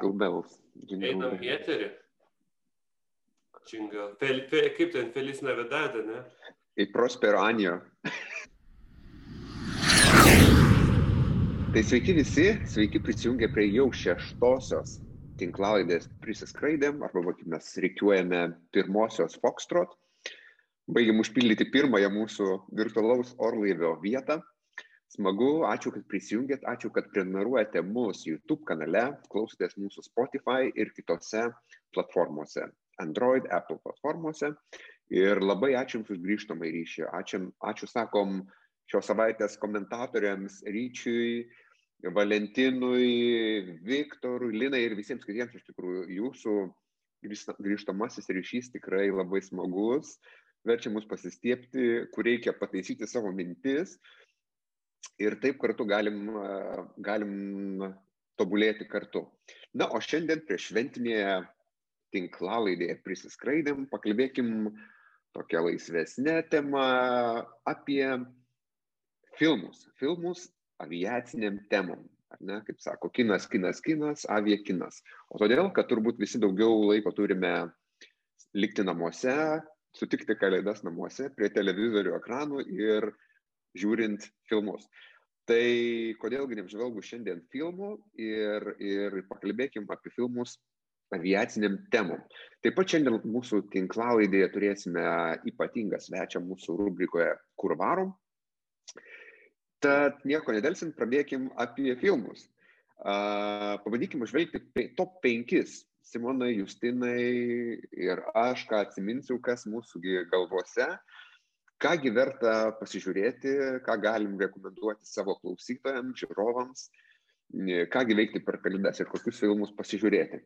Jingle bells. Jingle Einam į eterį. Jingle. Fel, fe, kaip ten Feliz Navidad, ne? Į Prospero Anio. tai sveiki visi, sveiki prisijungę prie jau šeštosios tinklalaidės prisiskraidėm, arba kaip mes reikiuojame pirmosios Foxtrot. Baigiam užpildyti pirmąją mūsų virtualaus orlaivio vietą. Smagu, ačiū, kad prisijungėt, ačiū, kad prenumeruojate mūsų YouTube kanale, klausotės mūsų Spotify ir kitose platformose, Android, Apple platformose. Ir labai ačiū Jums už grįžtamą ryšį. Ačiū, ačiū sakom, šios savaitės komentatoriams Ryčiui, Valentinui, Viktorui, Linai ir visiems kitiems iš tikrųjų. Jūsų grįžtamasis ryšys tikrai labai smagus, verčia mus pasistiepti, kur reikia pataisyti savo mintis ir taip kartu galim, galim tobulėti kartu. Na, o šiandien prieš šventinėje tinklalaidėje prisiskraidėm, pakalbėkim tokią laisvesnę temą apie filmus. Filmus aviaciniam temam. Ar ne, kaip sako, kinas, kinas, kinas, avia kinas. O todėl, kad turbūt visi daugiau laiko turime likti namuose, sutikti kalėdas namuose, prie televizorių ekranų ir žiūrint filmus. Tai kodėlgi neapžvelgus šiandien filmų ir, ir pakalbėkim apie filmus aviaciniam temom. Taip pat šiandien mūsų tinklalaidėje turėsime ypatingą svečią mūsų rubrikoje Kur varom. Tad nieko nedelsint, pradėkim apie filmus. Uh, pabandykim užvelgti top 5. Simonai, Justinai ir aš, ką atsiminsiu, kas mūsų galvose. Uh, kągi verta pasižiūrėti, ką galim rekomenduoti savo klausytojams, žiūrovams, kągi veikti per kalėdas ir kokius filmus pasižiūrėti.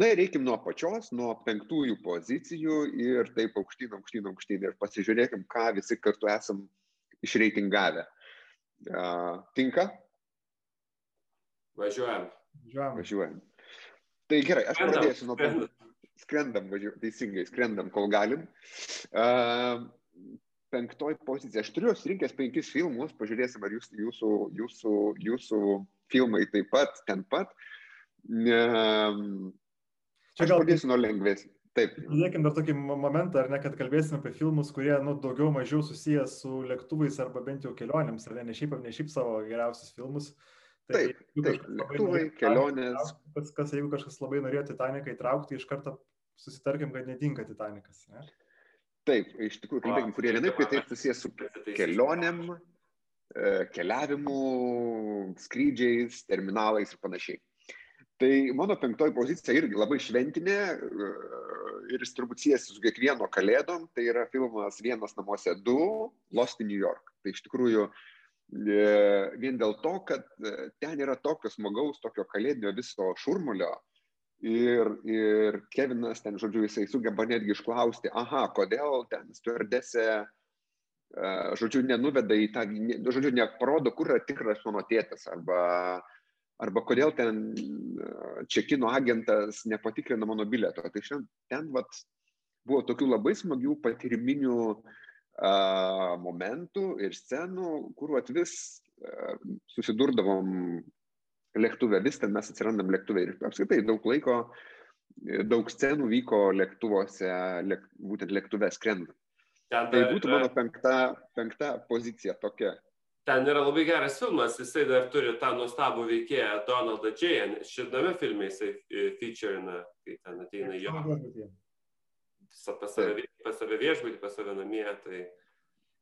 Na ir reikim nuo pačios, nuo penktųjų pozicijų ir taip aukštyn, aukštyn, aukštyn ir pasižiūrėkim, ką visi kartu esam išreitingavę. Uh, tinka? Važiuojam. Važiuojam. Važiuojam. Tai gerai, aš skrendam, pradėsiu nuo penktųjų. Skrendam, važiuojam, teisingai, skrendam, kol galim. Uh, penktoj pozicija. Aš turiu surinkęs penkis filmus, pažiūrėsim, ar jūs, jūsų, jūsų, jūsų filmai taip pat, ten pat. Čia gal pradėsiu nuo lengvesnio. Taip. Pridėkime dar tokį momentą, ar ne, kad kalbėsime apie filmus, kurie, nu, daugiau mažiau susijęs su lėktuvais arba bent jau kelionėms, ar ne, ne šiaip, ne šiaip savo geriausius filmus. Tai, taip, taip lėktuvai, kelionės. Kas, kas, jeigu kažkas labai norėjo Titaniką įtraukti, iš karto susitarkim, kad netinka Titanikas. Ne? Taip, iš tikrųjų, kalbėkim, kurie vienaip kitaip susijęs su kelionėm, e, keliavimu, skrydžiais, terminalais ir panašiai. Tai mano penktoji pozicija irgi labai šventinė e, ir jis turbūt siejasi su kiekvieno kalėdom. Tai yra filmas Vienas namuose 2, Lost in New York. Tai iš tikrųjų e, vien dėl to, kad ten yra tokio smagaus, tokio kalėdinio viso šurmulio, Ir, ir Kevinas ten, žodžiu, jisai sugeba netgi išklausti, aha, kodėl ten stewardesė, žodžiu, nenuveda į tą, žodžiu, neparodo, kur yra tikras mano tėtas, arba, arba kodėl ten čekino agentas nepatikrina mano bileto. Tai šiandien ten vat, buvo tokių labai smagių patiriminių uh, momentų ir scenų, kur vis uh, susidurdavom lėktuve, vis ten mes atsirandam lėktuve ir apskritai daug laiko, daug scenų vyko lėktuvuose, lėk, būtent lėktuve skrendant. Ten, tai būtų mano penkta, penkta pozicija tokia. Ten yra labai geras filmas, jisai dar turi tą nuostabų veikėją Donaldą J. Šitame filme jisai e, featurina, kai ten ateina jo. Pas save, pas save viešbutį, pas save namie, tai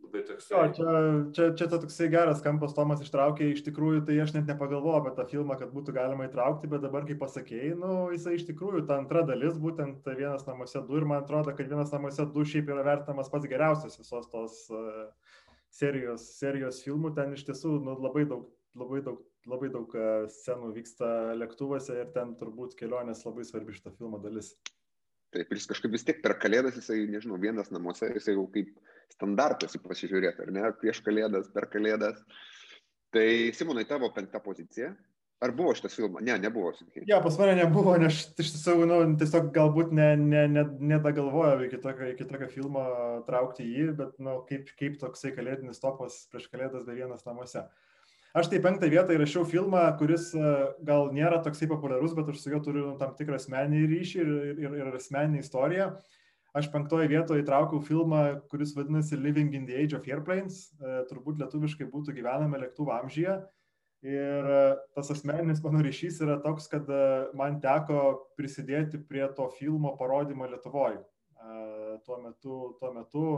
labai toksai. Jo, čia, čia, čia to toksai geras kampas Tomas ištraukė, iš tikrųjų tai aš net nepagalvojau apie tą filmą, kad būtų galima įtraukti, bet dabar, kai pasakėjai, nu, jisai iš tikrųjų, ta antra dalis, būtent vienas namuose du ir man atrodo, kad vienas namuose du šiaip yra vertinamas pats geriausias visos tos uh, serijos, serijos filmų, ten iš tiesų nu, labai daug, labai daug, labai daug uh, scenų vyksta lėktuvuose ir ten turbūt kelionės labai svarbi šito filmo dalis. Taip, ir jis kažkaip vis tiek per kalėdas, jisai, nežinau, vienas namuose, jisai jau kaip standartas į pasižiūrėti, ar ne, prieš kalėdas, per kalėdas. Tai Simonai, tavo penkta pozicija. Ar buvo šitas filmas? Ne, nebuvo. Sakai. Ja, pas mane nebuvo, nes iš tiesų, nu, tiesiog galbūt nedagalvojau ne, ne, ne iki, tokio, iki tokio filmo traukti jį, bet, nu, kaip, kaip toksai kalėdinis topas prieš kalėdas be vienas namuose. Aš tai penktą vietą įrašiau filmą, kuris e, gal nėra toksai populiarus, bet aš su juo turiu tam tikrą asmenį ryšį ir, ir, ir asmeninį istoriją. Aš penktoje vietoje įtraukiau filmą, kuris vadinasi Living in the Age of Airplanes, e, turbūt lietuviškai būtų gyvename lėktuvo amžyje. Ir e, tas asmeninis mano ryšys yra toks, kad man teko prisidėti prie to filmo parodymo Lietuvoje. Tuo metu, tuo metu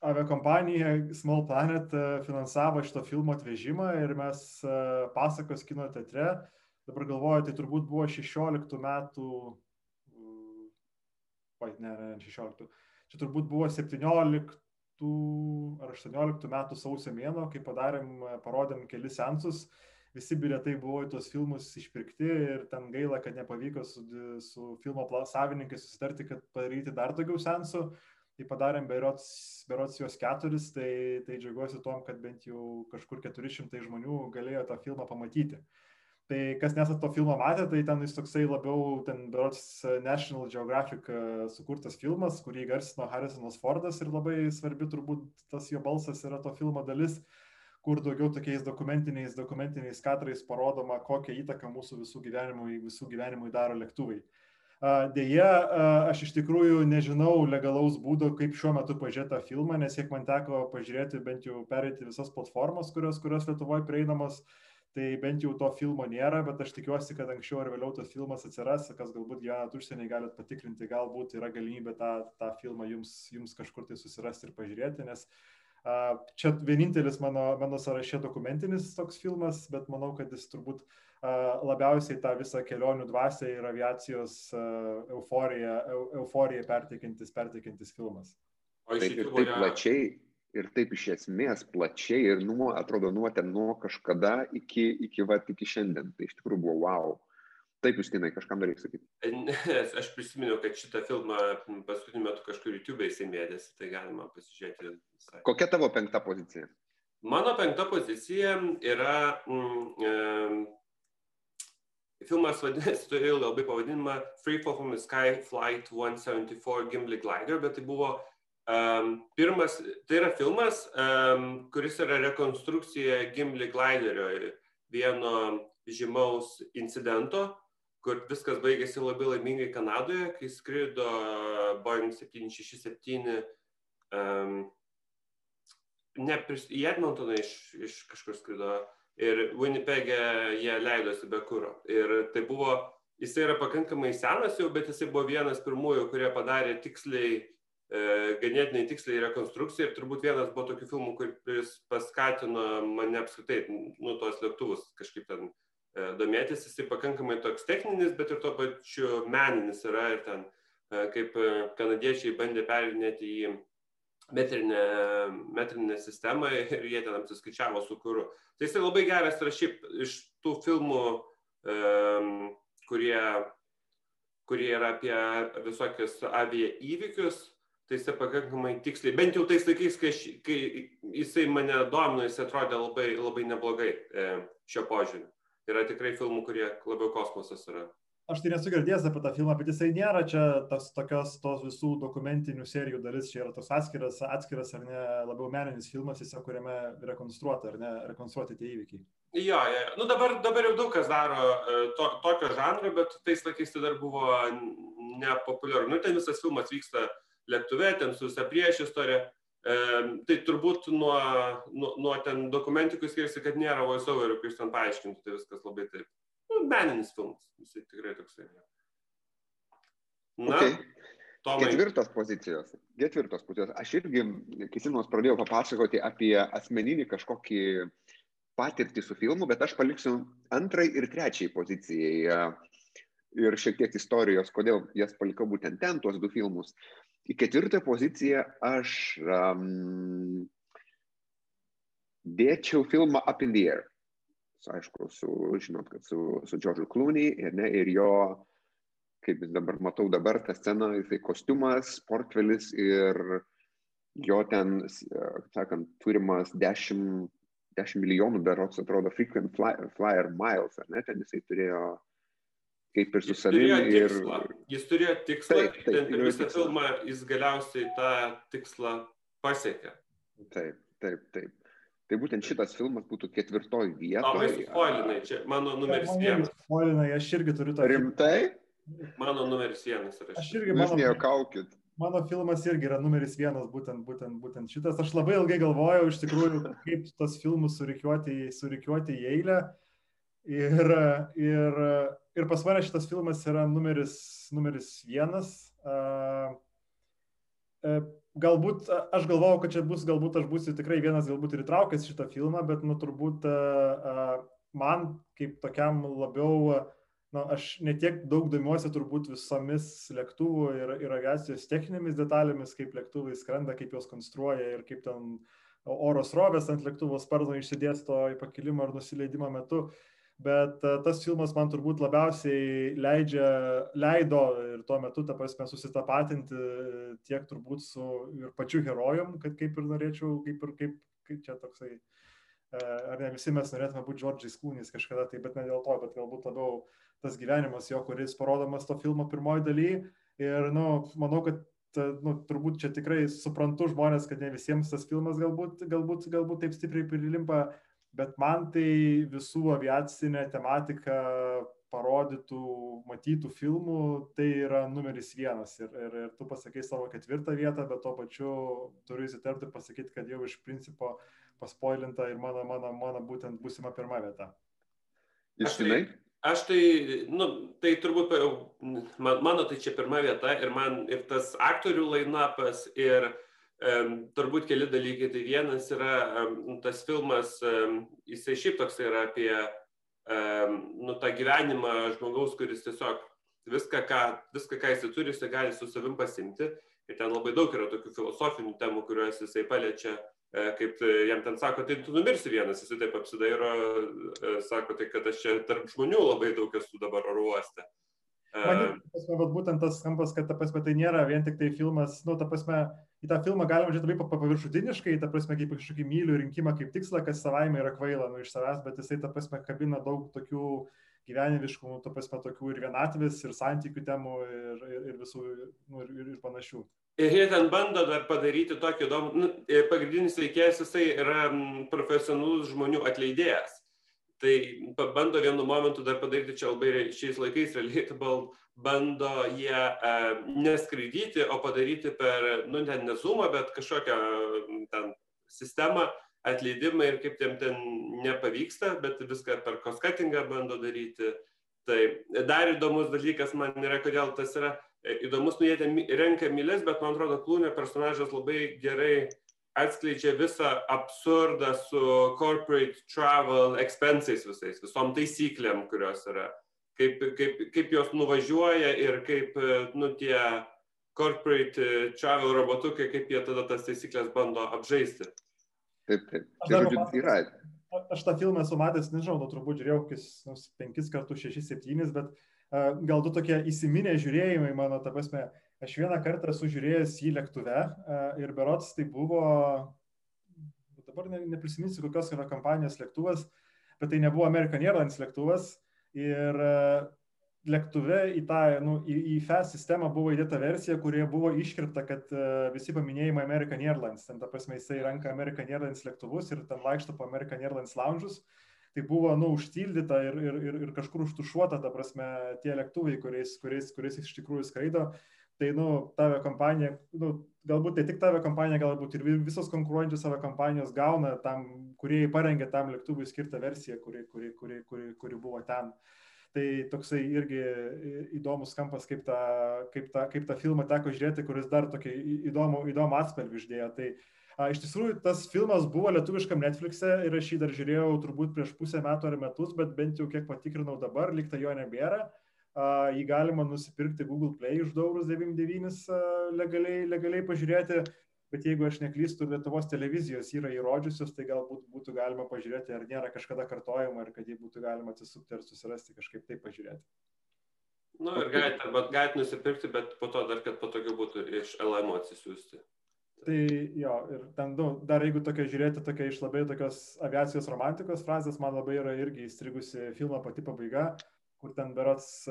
aviakompanija Small Planet e, finansavo šito filmo atvežimą ir mes e, pasakos kino teatre, dabar galvoju, tai turbūt buvo 16 metų, oi, ne, ne, 16, čia turbūt buvo 17 ar 18 metų sausio mėno, kai padarėm, parodėm kelis sensus, visi bilietai buvo į tos filmus išpirkti ir ten gaila, kad nepavyko su, su filmo savininkais susitarti, kad padaryti dar daugiau sensų tai padarėm berots, berots juos keturis, tai, tai džiaugiuosi tom, kad bent jau kažkur 400 žmonių galėjo tą filmą pamatyti. Tai kas nesat to filmo matę, tai ten jis toksai labiau, ten berots National Geographic e, sukurtas filmas, kurį garsino Harrisonas Fordas ir labai svarbi turbūt tas jo balsas yra to filmo dalis, kur daugiau tokiais dokumentiniais, dokumentiniais kadrais parodoma, kokią įtaką mūsų visų gyvenimui, visų gyvenimui daro lėktuvai. Deja, aš iš tikrųjų nežinau legalaus būdo, kaip šiuo metu pažiūrėti tą filmą, nes kiek man teko pažiūrėti, bent jau perėti visas platformas, kurios, kurios Lietuvoje prieinamos, tai bent jau to filmo nėra, bet aš tikiuosi, kad anksčiau ar vėliau tas filmas atsiras, kas galbūt gyvenat užsienį, galit patikrinti, galbūt yra galimybė tą, tą filmą jums, jums kažkur tai susirasti ir pažiūrėti, nes uh, čia vienintelis mano, mano sąraše dokumentinis toks filmas, bet manau, kad jis turbūt uh, labiausiai tą visą kelionių dvasę ir aviacijos euforiją, euforiją perteikiantis, perteikiantis filmas. O ir taip plačiai, ir taip iš esmės plačiai, ir nuo, atrodo, nuo ten, nuo kažkada iki, iki, va, iki šiandien. Tai iš tikrųjų buvo wow. Taip, Justinai, kažkam dar reikia sakyti. Aš prisiminiau, kad šitą filmą paskutiniu metu kažkur YouTube įsimėdėsi, tai galima pasižiūrėti. Visai. Kokia tavo penkta pozicija? Mano penkta pozicija yra mm, Filmas vadinasi, turėjo labai pavadinimą Free Fall from the Sky Flight 174 Gimli Glider, bet tai buvo um, pirmas, tai yra filmas, um, kuris yra rekonstrukcija Gimli Gliderio vieno žymaus incidento, kur viskas baigėsi labai laimingai Kanadoje, kai skrido Boeing 767 um, ne, į Edmontoną iš, iš kažkur skrido ir Winnipeg'e jie leidosi be kūro. Ir tai buvo, jisai yra pakankamai senas jau, bet jisai buvo vienas pirmųjų, kurie padarė tiksliai, ganėtinai tiksliai rekonstrukciją ir turbūt vienas buvo tokių filmų, kuris paskatino mane apskritai, nu, tos lėktuvus kažkaip ten e, domėtis. Jisai pakankamai toks techninis, bet ir tuo pačiu meninis yra ir ten, e, kaip e, kanadiečiai bandė perinėti į metrinę, metrinę sistemą ir jie ten apsiskaičiavo su kūru. Tai jisai labai geras yra šiaip iš tų filmų, kurie, kurie yra apie visokius avia įvykius, tai jisai pakankamai tiksliai, bent jau tais laikais, kai, kai jisai mane domino, jisai atrodė labai, labai neblogai e, šio požiūriu. Yra tikrai filmų, kurie labiau kosmosas yra aš tai nesu girdėjęs apie tą filmą, bet jisai nėra čia tas tokios tos visų dokumentinių serijų dalis, čia yra toks atskiras, atskiras ar ne labiau meninis filmas, tiesiog kuriame rekonstruota ar ne, rekonstruoti tie įvykiai. Jo, jo. Nu, dabar, dabar jau daug kas daro e, to, tokio žanro, bet tais laikais tai dar buvo nepopuliaru. Nu, ten visas filmas vyksta lėktuve, ten su visa prieš istorija. E, tai turbūt nuo, nuo, nuo ten dokumentikų skiriasi, kad nėra voiceoverų, kuris ten paaiškintų, tai viskas labai taip nu, meninis filmas. Jisai tikrai toksai. Na, okay. Tomai. Ketvirtos pozicijos. Ketvirtos pozicijos. Aš irgi, kai Simonas pradėjo papasakoti apie asmeninį kažkokį patirtį su filmu, bet aš paliksiu antrai ir trečiai pozicijai. Ir šiek tiek istorijos, kodėl jas palikau būtent ten, tuos du filmus. Į ketvirtą poziciją aš um, dėčiau filmą Up in the Air. Aišku, su, žinot, kad su, su Džordžu Clooney ir, ne, ir jo, kaip dabar matau dabar tą sceną, jisai kostiumas, portfelis ir jo ten, sakant, turimas 10, 10 milijonų berots, atrodo, frequent flyer, flyer miles, ar ne, ten jisai turėjo kaip ir su savimi. Ir... Jis turėjo tikslą, taip, taip, ten per visą filmą jis galiausiai tą tikslą pasiekė. Taip, taip, taip. Tai būtent šitas filmas būtų ketvirtoj vietoje. Tomai, spoilinai, čia mano numeris vienas. Spoilinai, aš irgi turiu tą. Rimtai? Mano numeris vienas yra. Aš irgi mano. Jūs nejuokaukit. Mano filmas irgi yra numeris vienas, būtent, būtent, būtent šitas. Aš labai ilgai galvojau iš tikrųjų, kaip tos filmus surikiuoti, surikiuoti į eilę. Ir, ir, ir pas mane šitas filmas yra numeris, numeris vienas. Galbūt aš galvojau, kad čia bus, galbūt aš būsiu tikrai vienas, galbūt ir įtraukęs šitą filmą, bet, nu, turbūt man kaip tokiam labiau, nu, aš netiek daug domiuosi turbūt visomis lėktuvų ir, ir aviacijos techninėmis detalėmis, kaip lėktuvai skrenda, kaip juos konstruoja ir kaip ten oro srovės ant lėktuvo sparno išsidėsto į pakilimą ar nusileidimą metu. Uh, bet e, tas filmas man turbūt labiausiai leidžia, leido ir tuo metu, ta prasme, susitapatinti tiek turbūt su ir pačiu herojum, kad kaip ir norėčiau, kaip ir kaip, kaip čia toksai, e, ar ne visi mes norėtume būti Džordžiais Kūnys kažkada, tai bet ne dėl to, bet galbūt labiau tas gyvenimas jo, kuris parodomas to filmo pirmoji daly. Ir, nu, manau, kad nu, turbūt čia tikrai suprantu žmonės, kad ne visiems tas filmas galbūt, galbūt, galbūt taip stipriai prilimpa, bet man tai visų aviacinė tematika parodytų, matytų filmų, tai yra numeris vienas. Ir, ir, ir tu pasakai savo ketvirtą vietą, bet tuo pačiu turiu įsiterpti ir pasakyti, kad jau iš principo paspoilinta ir mano, mano, mano būtent būsima pirma vieta. Ištinai? Aš tai, nu, tai turbūt, man, mano tai čia pirma vieta ir man ir tas aktorių lainapas ir Turbūt keli dalykai. Tai vienas yra tas filmas, jisai šiaip toks yra apie nu, tą gyvenimą žmogaus, kuris tiesiog viską, ką, viską, ką jisai turi, jisai gali su savim pasimti. Ir ten labai daug yra tokių filosofinių temų, kuriuos jisai paliečia, e, kaip jam ten sako, tai tu numirsi vienas, jisai taip apsidairo, e, sako, tai kad aš čia tarp žmonių labai daug esu dabar oro uoste. Man, prasme, būtent tas kampas, kad ta prasme, tai nėra vien tik tai filmas, nu, ta prasme, į tą filmą galima žiūrėti labai paviršutiniškai, ta prasme, kaip kažkokį mylių rinkimą kaip tikslą, kas savaime yra kvaila nu, iš savęs, bet jisai, ta prasme, kabina daug tokių gyvenimiškų, nu, ta prasme, tokių ir vienatvės, ir santykių temų, ir, ir, ir visų, nu, ir, ir, panašių. Ir jie ten bando dar padaryti tokį įdomų, nu, pagrindinis veikėjas jisai yra profesionalus žmonių atleidėjas. Tai bando vienu momentu dar padaryti čia labai šiais laikais relatable bando jie e, neskraidyti, o padaryti per, nu, ne, ne Zoomą, bet kažkokią ten sistemą atleidimą ir kaip tiem ten nepavyksta, bet viską per koskatingą bando daryti. Tai dar įdomus dalykas man yra, kodėl tas yra e, įdomus, nu jie ten renka mylės, bet man atrodo, Klūnė personažas labai gerai atskleidžia visą absurdą su corporate travel expenses visais, visom taisyklėm, kurios yra kaip, kaip, kaip jos nuvažiuoja ir kaip nu, tie corporate e, travel robotukai, kaip jie tada tas taisyklės bando apžaisti. Taip, taip. Tai, žodžiu, yra. aš tą filmą esu matęs, nežinau, nu, turbūt žiūrėjau kokius nu, penkis kartus, šešis, septynis, bet uh, gal du tokie įsiminę žiūrėjimai mano, ta prasme, aš vieną kartą esu žiūrėjęs jį lėktuve uh, ir berots tai buvo, dabar ne, neprisiminsiu, kokios yra kompanijos lėktuvas, bet tai nebuvo American Airlines lėktuvas, Ir e, lėktuve į tą, nu, į, į FAS sistemą buvo įdėta versija, kurioje buvo iškirpta, kad uh, visi paminėjimai American Airlines, ten ta prasme jisai renka American Airlines lėktuvus ir ten vaikšto po American Airlines lounge'us. Tai buvo, nu, užtildyta ir, ir, ir, ir kažkur užtušuota, ta prasme, tie lėktuvai, kuriais, kuriais, kuriais iš tikrųjų skraido. Tai, nu, tavo kompanija, nu, galbūt tai tik tavo kompanija, galbūt ir visos konkuruojančios savo kompanijos gauna tam, kurie parengė tam lėktuvui skirtą versiją, kuri, kuri, kuri, kuri, kuri buvo ten. Tai toksai irgi įdomus kampas, kaip tą, kaip, tą, kaip tą filmą teko žiūrėti, kuris dar tokį įdomų, įdomų atspalvį išdėjo. Tai a, iš tikrųjų tas filmas buvo lietuviškam Netflix'e ir aš jį dar žiūrėjau turbūt prieš pusę metų ar metus, bet bent jau kiek patikrinau dabar, likta jo nebėra. Uh, jį galima nusipirkti Google Play už 2,99 uh, legaliai, legaliai pažiūrėti bet jeigu aš neklystu, Lietuvos televizijos yra įrodžiusios, tai galbūt būtų galima pažiūrėti, ar nėra kažkada kartojama ir kad jį būtų galima atsisukti ir susirasti kažkaip taip pažiūrėti. Na nu, ir galite, arba galite nusipirkti, bet po to dar, kad patogiau būtų iš LM atsisiųsti. Tai jo, ir ten, nu, dar jeigu tokia žiūrėti tokia iš labai tokios aviacijos romantikos frazės, man labai yra irgi įstrigusi filmo pati pabaiga, kur ten berots,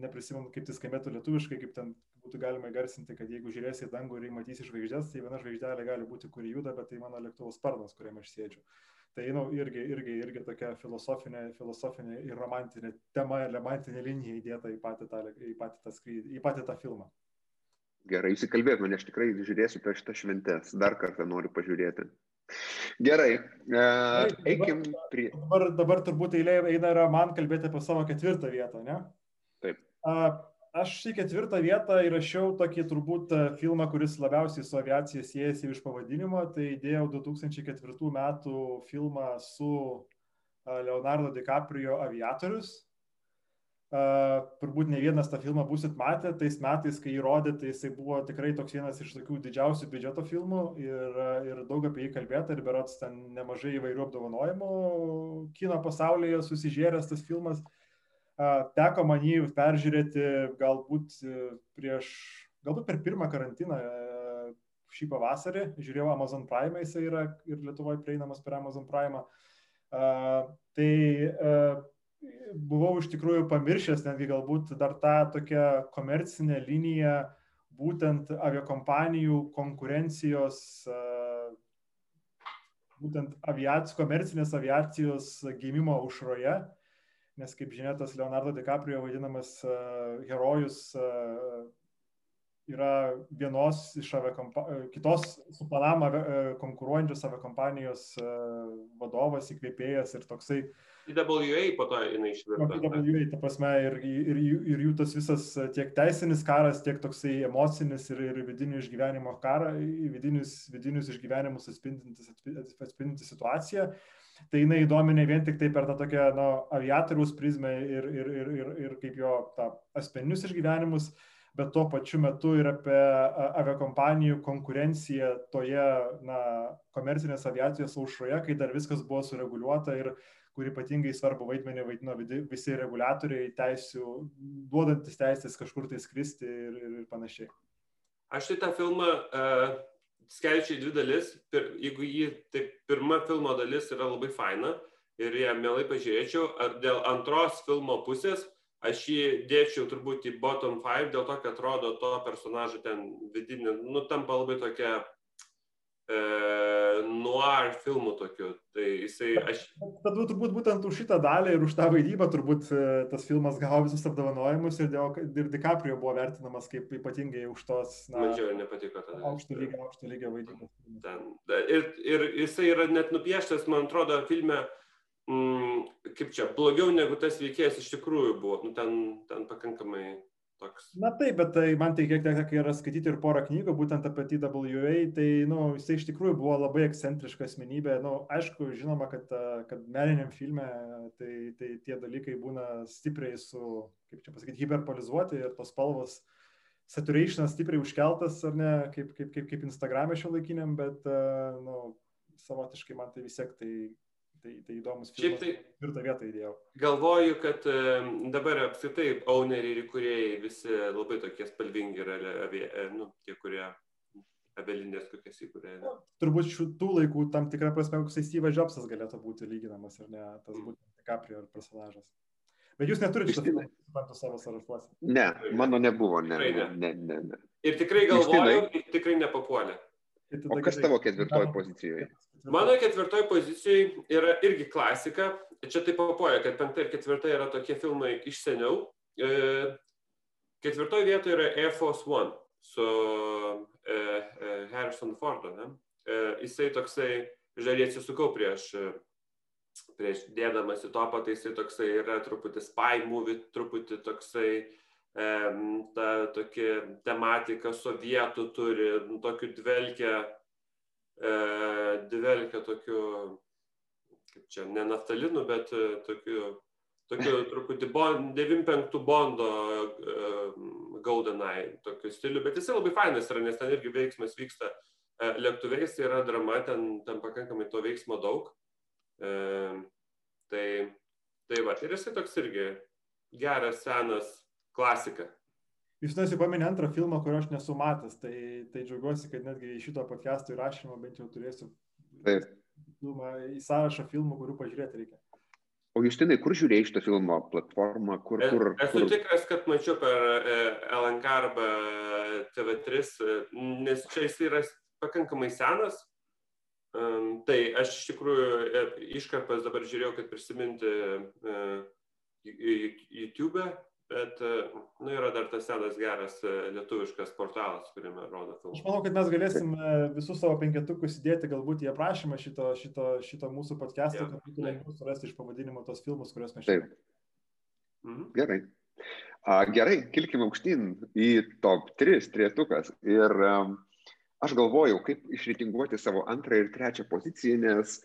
neprisimenu, kaip tai skambėtų lietuviškai, kaip ten būtų galima įgarsinti, kad jeigu žiūrėsi į dangų ir matysi žvaigždės, tai viena žvaigždelė gali būti, kuri juda, bet tai mano lėktuvo sparnas, kuriame aš sėdžiu. Tai, nu, irgi, irgi, irgi tokia filosofinė, filosofinė ir romantinė tema, romantinė linija įdėta į patį tą, į patį tą, skrydį, į patį tą filmą. Gerai, įsikalbėk mane, aš tikrai žiūrėsiu per šitą šventęs, dar kartą noriu pažiūrėti. Gerai, e, eikim prie. Dabar, dabar turbūt eilė eina yra man kalbėti apie savo ketvirtą vietą, ne? Taip. A, aš į ketvirtą vietą įrašiau tokį turbūt filmą, kuris labiausiai su aviacija siejasi iš pavadinimo. Tai įdėjau 2004 metų filmą su Leonardo DiCaprio aviatorius. Uh, turbūt ne vienas tą filmą busit matę, tais metais, kai jį rodė, tai jisai buvo tikrai toks vienas iš tokių didžiausių biudžeto filmų ir, ir daug apie jį kalbėta ir berots ten nemažai įvairių apdovanojimų kino pasaulyje susižėręs tas filmas. Uh, teko man jį peržiūrėti galbūt prieš, galbūt per pirmą karantiną uh, šį pavasarį, žiūrėjau Amazon Prime, jisai yra ir Lietuvoje prieinamas per Amazon Prime. Tai buvau iš tikrųjų pamiršęs netgi galbūt dar tą tokią komercinę liniją būtent aviakompanijų konkurencijos, būtent aviacijos, komercinės aviacijos gimimo užroje, nes kaip žinia, tas Leonardo DiCaprio vadinamas herojus yra vienos iš kitos su Panama konkuruojančios aviakompanijos vadovas, įkvėpėjas ir toksai uh, IWA po to jinai išvirto. IWA, ta prasme, ir, ir, ir jų tas visas tiek teisinis karas, tiek toksai emocinis ir, ir vidinių išgyvenimo karą, vidinius, vidinius išgyvenimus atspindintis, atspindintis situaciją. Tai jinai įdomi ne vien tik tai per tą tokią nu, aviatoriaus prizmę ir, ir, ir, ir, ir kaip jo asmeninius išgyvenimus, bet tuo pačiu metu ir apie aviakompanijų konkurenciją toje na, komercinės aviacijos aušroje, kai dar viskas buvo sureguliuota ir kur ypatingai svarbu vaidmenį vaidino visi reguliatoriai teisių, duodantis teisės kažkur tai skristi ir, ir, ir panašiai. Aš šitą filmą uh, skaičiu į dvi dalis. Pir, jeigu jį, tai pirma filmo dalis yra labai faina ir ją mielai pažiūrėčiau, ar dėl antros filmo pusės aš jį dėčiau turbūt į bottom 5, dėl to, kad atrodo to personažo ten vidinė, nu, tampa labai tokia e, noir filmų tokiu. Tai jisai, aš... Bet turbūt būtent už šitą dalį ir už tą vaidybą turbūt e, tas filmas gavo visus apdovanojimus ir, dėl, ir DiCaprio buvo vertinamas kaip ypatingai už tos... Na, Mačiau ir nepatiko tada. Aukšto lygio, aukšto lygio vaidybą. Ten. Ir, ir jisai yra net nupieštas, man atrodo, filme, mm, kaip čia, blogiau negu tas veikėjas iš tikrųjų buvo. Nu, ten, ten pakankamai toks. Na taip, bet tai man tai kiek teko yra skaityti ir porą knygų, būtent apie TWA, tai, nu, jisai iš tikrųjų buvo labai ekscentriška asmenybė. Nu, aišku, žinoma, kad, kad meniniam filme tai, tai tie dalykai būna stipriai su, kaip čia pasakyti, hiperpolizuoti ir tos spalvos saturationas stipriai užkeltas, ar ne, kaip, kaip, kaip, kaip Instagram'e šio laikiniam, bet, nu, savotiškai man tai vis tiek tai Tai, tai įdomus filmas. Šiaip tai tvirtą vietą įdėjau. Galvoju, kad dabar apskritai owneriai ir įkūrėjai visi labai tokie spalvingi yra, e, nu, tie, kurie abelinės kokias įkūrė. Ne? Turbūt šitų laikų tam tikrą prasme, koks Steve Jobsas galėtų būti lyginamas, ar ne, tas mm. būtent DiCaprio personažas. Bet jūs neturite šitą filmą, savo sąrašuose. Ne, mano nebuvo, ne. ne. ne, ne, ne. Ir tikrai galvoju, tikrai nepapuolė. Tai o kas tavo ketvirtoji pozicijoje? Mano ketvirtoji pozicijoje yra irgi klasika. Čia taip papuoja, kad penkta ir ketvirta yra tokie filmai iš seniau. E, ketvirtoje vietoje yra Air Force One su e, e, Harrison Fordu. Ne? E, jisai toksai, žaliai atsisukau prieš, prieš dėdamas į topą, tai jisai toksai yra truputį spy movie, truputį toksai e, ta tokia tematika sovietų turi, nu, tokių dvelkia e, dvelkia tokiu, kaip čia, ne naftalinu, bet e, tokiu, tokiu truputį bon, 95 Bondo uh, GoldenEye tokiu stiliu, bet jisai labai fainas yra, nes ten irgi veiksmas vyksta lėktuvais, tai yra drama, ten, ten pakankamai to veiksmo daug. Uh, tai, tai va, ir jisai toks irgi geras, senas klasika. Jūs nesi paminė antrą filmą, kurio aš nesu matęs, tai, tai džiaugiuosi, kad netgi į šito podcast'o įrašymą bent jau turėsiu Taip. filmą, į sąrašą filmų, kurių pažiūrėti reikia. O Justinai, kur žiūrėjai šitą filmo platformą? Kur, E- kur, Esu kur... tikras, kad mačiau per e, LNK arba TV3, e, nes čia jis yra pakankamai senas. Um, tai aš iš tikrųjų e, iškarpas dabar žiūrėjau, kad prisiminti uh, YouTube, bet uh, nu, yra dar tas senas geras uh, lietuviškas portalas, kuriame rodo Aš filmus. manau, kad mes galėsim e, visus savo penketukus įdėti galbūt į aprašymą šito, šito, šito mūsų podcast'o, Jo, kad būtų lengviau surasti iš pavadinimo tos filmus, kuriuos mes Taip. Mhm. Gerai. A, gerai, kilkime aukštyn į top 3, trietukas. Ir um, aš galvojau, kaip išritinguoti savo antrą ir trečią poziciją, nes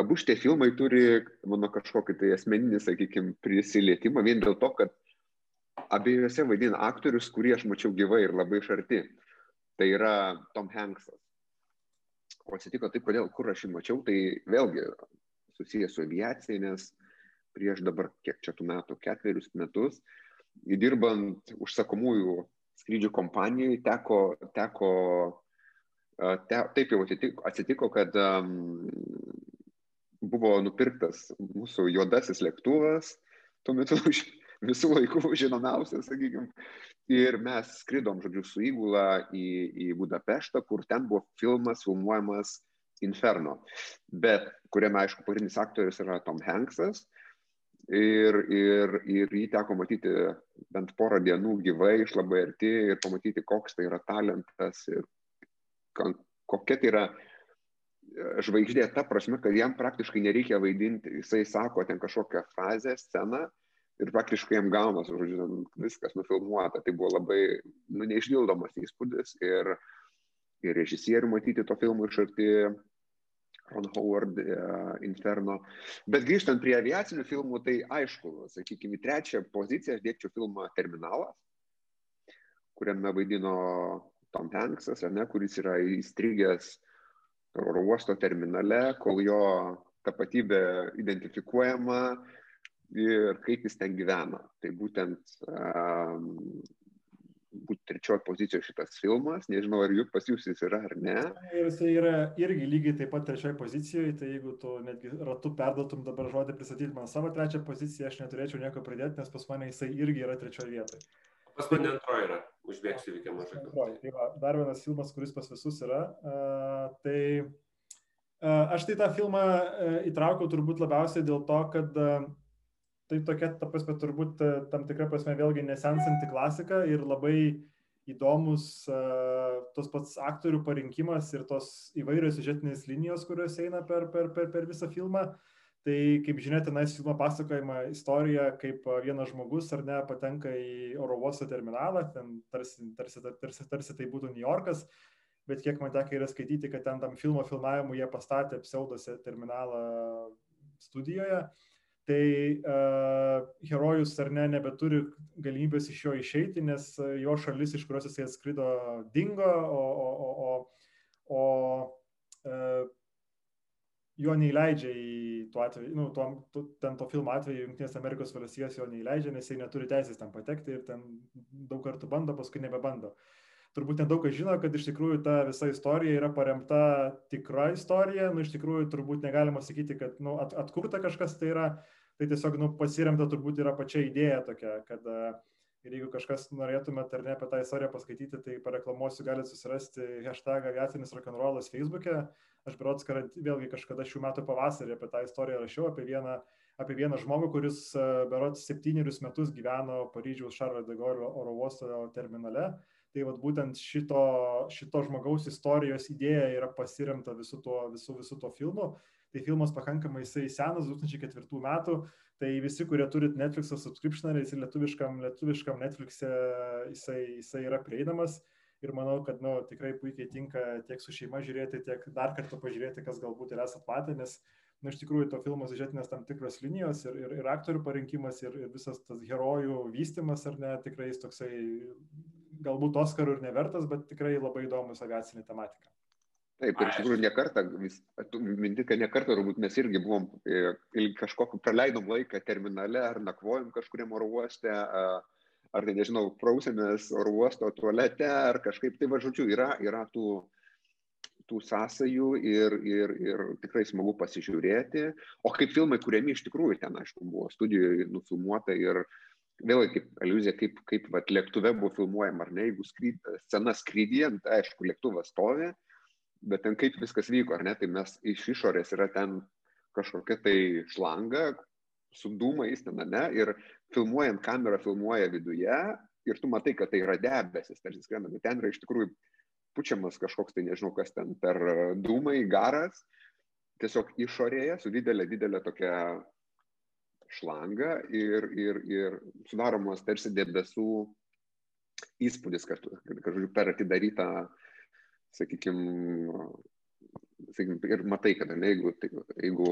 abu šitie filmai turi mano kažkokį tai asmeninį, sakykime, prisilietimą vien dėl to, kad abiejose vaidina aktorius, kurį aš mačiau gyvai ir labai iš arti. Tai yra Tom Hanksas. O atsitiko taip, kodėl, kur aš jį mačiau, tai vėlgi susijęs su aviacija, nes prieš dabar, kiek čia tų metų, ketverius metus, dirbant užsakomųjų skrydžių kompanijai, teko, teko te, taip jau atsitiko, atsitiko kad um, buvo nupirktas mūsų juodasis lėktuvas, tuo metu už visų laikų žinomiausias, sakykime, ir mes skridom, žodžiu, su įgula į, į Budapeštą, kur ten buvo filmas filmuojamas Inferno, bet kuriame, aišku, pagrindinis aktorius yra Tom Hanksas, ir, ir, ir jį teko matyti bent porą dienų gyvai iš labai arti ir pamatyti, koks tai yra talentas ir ko- kokia tai yra e, žvaigždė. Ta prasme, kad jam praktiškai nereikia vaidinti. Jisai sako ten kažkokią frazę, sceną ir praktiškai jam gaunas, žodžiu, viskas nufilmuota. Tai buvo labai nu, neišdildomas įspūdis ir, ir režisierių matyti to filmo iš arti. Ron Howard, uh, Inferno. Bet grįžtant prie aviacinių filmų, tai aišku, sakykime, trečią poziciją aš dėčiau filmą Terminalas, kuriame vaidino Tom Hanksas, ne, kuris yra įstrigęs oro uosto terminale, kol jo tapatybė identifikuojama ir kaip jis ten gyvena. Tai būtent um, būtų trečioje pozicijoje šitas filmas, nežinau, ar jų pas jūs jis yra ar ne. Ir jisai yra irgi lygiai taip pat trečioje pozicijoje, tai jeigu tu netgi ratu perdotum dabar žodį pristatyti man savo trečią poziciją, aš neturėčiau nieko pridėti, nes pas mane jisai irgi yra trečioje vietoje. Pas mane antroji yra, užbėgsiu įvykę mažai. Tai va, dar vienas filmas, kuris pas visus yra. Uh, tai uh, aš tai tą filmą uh, įtraukiau turbūt labiausiai dėl to, kad uh, tai tokia, ta prasme, turbūt uh, tam tikra prasme vėlgi nesensanti klasika ir labai įdomus uh, tos pats aktorių parinkimas ir tos įvairios siužetinės linijos, kurios eina per, per, per, per visą filmą. Tai, kaip žinia, tenais filmo pasakojama istorija, kaip vienas žmogus ar ne patenka į oro uosto terminalą, ten tarsi, tarsi, tarsi, tarsi tai būtų New Yorkas, bet kiek man teko yra skaityti, kad ten tam filmo filmavimu jie pastatė pseudose terminalą studijoje, tai uh, herojus ar ne nebeturi galimybės iš jo išeiti, nes a, jo šalis, iš kurios jisai atskrido, dingo, o, o, o, o, uh, jo neįleidžia į tuo atveju, nu, tuo, tu, ten to filmo atveju Junktinės Amerikos valstijos jo neįleidžia, nes jis neturi teisės ten patekti ir ten daug kartų bando, paskui nebebando. Turbūt nedaug kas žino, kad iš tikrųjų ta visa istorija yra paremta tikra istorija, nu iš tikrųjų turbūt negalima sakyti, kad nu, at, atkurta kažkas tai yra, tai tiesiog nu, pasiremta turbūt yra pačia idėja tokia, kad uh, ir jeigu kažkas norėtumėte ar ne apie tą istoriją paskaityti, tai pareklamuosiu, galite susirasti hashtag aviacinis rock'n'rollas Facebook'e. Aš berots, kad vėlgi kažkada šių metų pavasarį apie tą istoriją rašiau, apie vieną, apie vieną žmogų, kuris berots septynerius metus gyveno Paryžiaus Šarlo de Gaulle oro uosto terminale. Tai vat, būtent šito, šito žmogaus istorijos idėja yra pasiremta visų tuo, visų, visų to filmu. Tai filmas pakankamai jisai senas, 2004 metų, tai visi, kurie turit Netflix'o subscriptioną, jis lietuviškam, lietuviškam Netflix'e jisai, jisai yra prieinamas ir manau, kad nu, tikrai puikiai tinka tiek su šeima žiūrėti, tiek dar kartą pažiūrėti, kas galbūt ir esat matę, nes nu, iš tikrųjų to filmo siužetinės tam tikros linijos ir, ir, ir aktorių parinkimas ir, ir visas tas herojų vystimas, ar ne, tikrai jis toksai galbūt Oscarų ir nevertas, bet tikrai labai įdomus aviacinė tematika. Taip, ir iš tikrųjų nekartą, minti, kad nekartą turbūt mes irgi buvom e, kažkokį praleidom laiką terminale ar nakvojom kažkuriam oro uoste, ar tai nežinau, prausėmės oro uosto tualete ar kažkaip tai, va, žodžiu, yra, yra tų, tų sąsajų ir, ir, ir tikrai smagu pasižiūrėti. O kaip filmai kuriami iš tikrųjų ten, aišku, buvo studijoje nufilmuota ir vėlgi kaip aliuzija, kaip, kaip vat, lėktuve buvo filmuojama, ar ne, jeigu skryd, scena skrydyje, tai aišku, lėktuvas stovi, bet ten kaip viskas vyko, ar ne, tai mes iš išorės yra ten kažkokia tai šlanga su dūmais ten, ne, ir filmuojant kamerą filmuoja viduje ir tu matai, kad tai yra debesis, tarsi skrenda, bet ten yra iš tikrųjų pučiamas kažkoks tai nežinau kas ten per dūmai, garas, tiesiog išorėje su didelė, didelė tokia šlanga ir, ir, ir sudaromas tarsi debesų įspūdis, kad, kad, kad per atidarytą, sakykime, sakykim, ir matai, kad ne, jeigu, tai, jeigu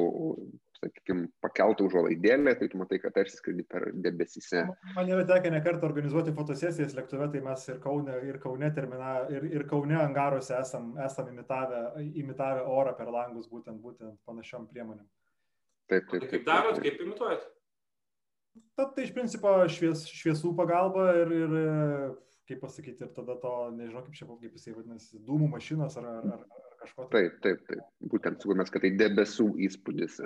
sakykime, pakeltų užuolaidėlę, tai tu matai, kad tarsi skredi per debesyse. Man yra tekę ne kartą organizuoti fotosesijas lėktuve, tai mes ir Kaune, ir Kaune, termina, ir, ir Kaune angaruose esam, esam imitavę, imitavę orą per langus būtent, būtent panašiom priemonėm. Taip, taip, taip. Kaip darot, kaip imituojat? Tad tai iš principo švies, šviesų pagalba ir, ir kaip pasakyti, ir tada to, nežinau kaip čia, kaip jisai vadinasi, dūmų mašinos ar, ar, ar, kažko. Taip, taip, taip. Būtent sukurmas, kad tai debesų įspūdis.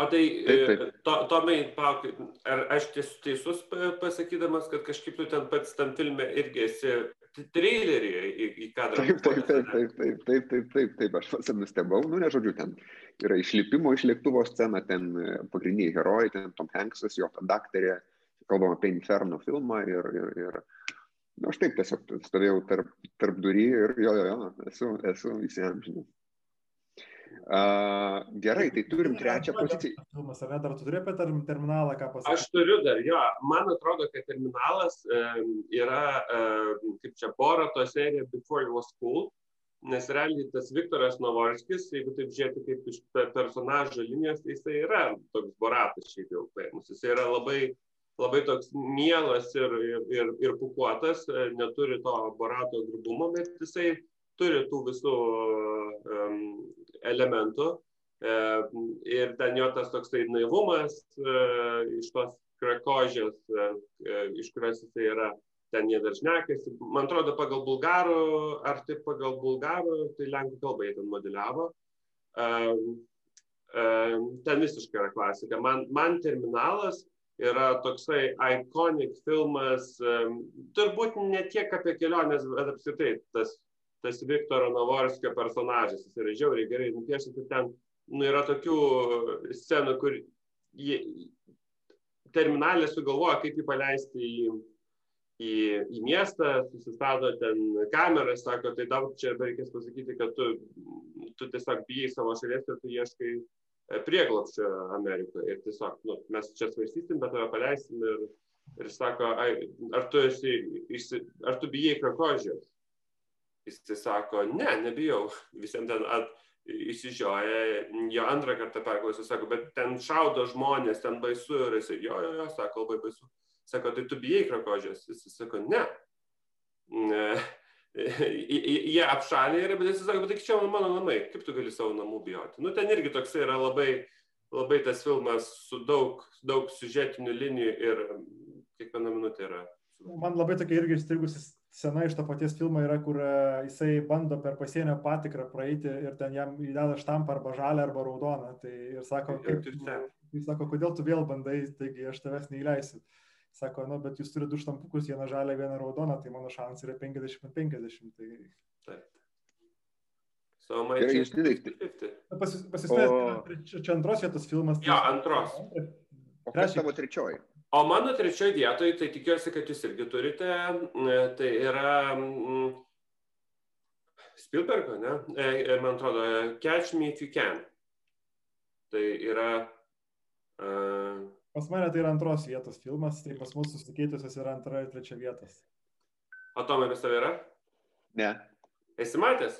O tai, taip, taip. To, Tomai, pauk, ar aš teisus pasakydamas, kad kažkaip tu ten pats tam filme irgi esi trailerį į, į kadrą. Taip, taip, taip, taip, taip, taip, taip, taip, taip, aš pats nustebau, nu, nežodžiu, ten yra išlipimo iš lėktuvo scena, ten pagrindiniai herojai, ten Tom Hanksas, jo daktarė, kalbam apie Inferno filmą ir, ir, ir Na, aš taip tiesiog stovėjau tarp, tarp durį ir jo, jo, jo, esu, esu įsiamžinęs. Uh, gerai, tai turim trečią poziciją. Filmas, ar dar tu turi apie terminalą ką pasakyti? Aš turiu dar, jo, man atrodo, kad terminalas um, yra, um, kaip čia, Borato serija Before It Was Cool, nes realiai tas Viktoras Novorskis, jeigu taip žiūrėti kaip iš personažo linijos, tai jisai yra toks Boratas šiaip jau paėmus, jisai yra labai labai toks mielas ir, ir, ir, pukuotas, e, neturi to barato grubumo, bet jisai turi tų visų um, elementų. Um, ir ten jo tas toksai naivumas uh, iš tos krakožės, uh, iš kurios jisai yra, ten jie dar šnekėsi. Man atrodo, pagal bulgarų, ar taip pagal bulgarų, tai lenkų kalbą jie ten modeliavo. Um, um, ten visiškai yra klasika. Man, man terminalas yra toksai iconic filmas, turbūt ne tiek apie keliones, bet apskritai tas, tas Viktoro Navorskio personažas, jis yra žiauriai gerai nupiešęs ir ten nu, yra tokių scenų, kur jie, terminalė sugalvoja, kaip jį paleisti į, į, į miestą, susistato ten kamerą, sako, tai daug čia reikės pasakyti, kad tu, tu tiesiog bijai savo šalies ir tu ieškai prieglopščio Amerikoje. Ir tiesiog, nu, mes čia svarstysim, bet tave paleisim ir, ir sako, ar tu, esi, ar tu bijai krakožės? Jis sako, ne, nebijau. Visiems ten at, įsižioja, jo antrą kartą perklausė, sako, bet ten šaudo žmonės, ten baisu ir jis, jo, jo, jo, sako, labai baisu. Sako, tai tu bijai krakožės? Jis sako, ne. ne jie apšalė yra, bet jis sako, bet tai čia mano namai, kaip tu gali savo namų bijoti. Nu, ten irgi toks yra labai, labai tas filmas su daug, daug sužetinių linijų ir kiekviena minutė yra. Man labai tokia irgi įstrigusi sena iš to paties filmo yra, kur e, jisai bando per pasienio patikrą praeiti ir ten jam įdeda štampą arba žalę arba raudoną. Tai ir sako, kaip, jis sako, kodėl tu vėl bandai, taigi aš tavęs neįleisiu. Sako, nu, bet jūs turite du štampukus, vieną žalę, vieną raudoną, tai mano šansai yra 50-50. Tai... Taip. So my Gerai, jūs didai. Pasisveikinti, čia, čia antros vietos filmas. Tai... Jo, antros. O kas tavo trečioji? O mano trečioji vietoje, tai tikiuosi, kad jūs irgi turite, tai yra mm, Spielbergo, ne? E, e, man atrodo, Catch Me If You Can. Tai yra uh, Pas mane tai yra antros vietos filmas, tai pas mus susikeitusios yra antra ir trečia vietos. O Tomai, pas tave yra? Ne. Esi matęs?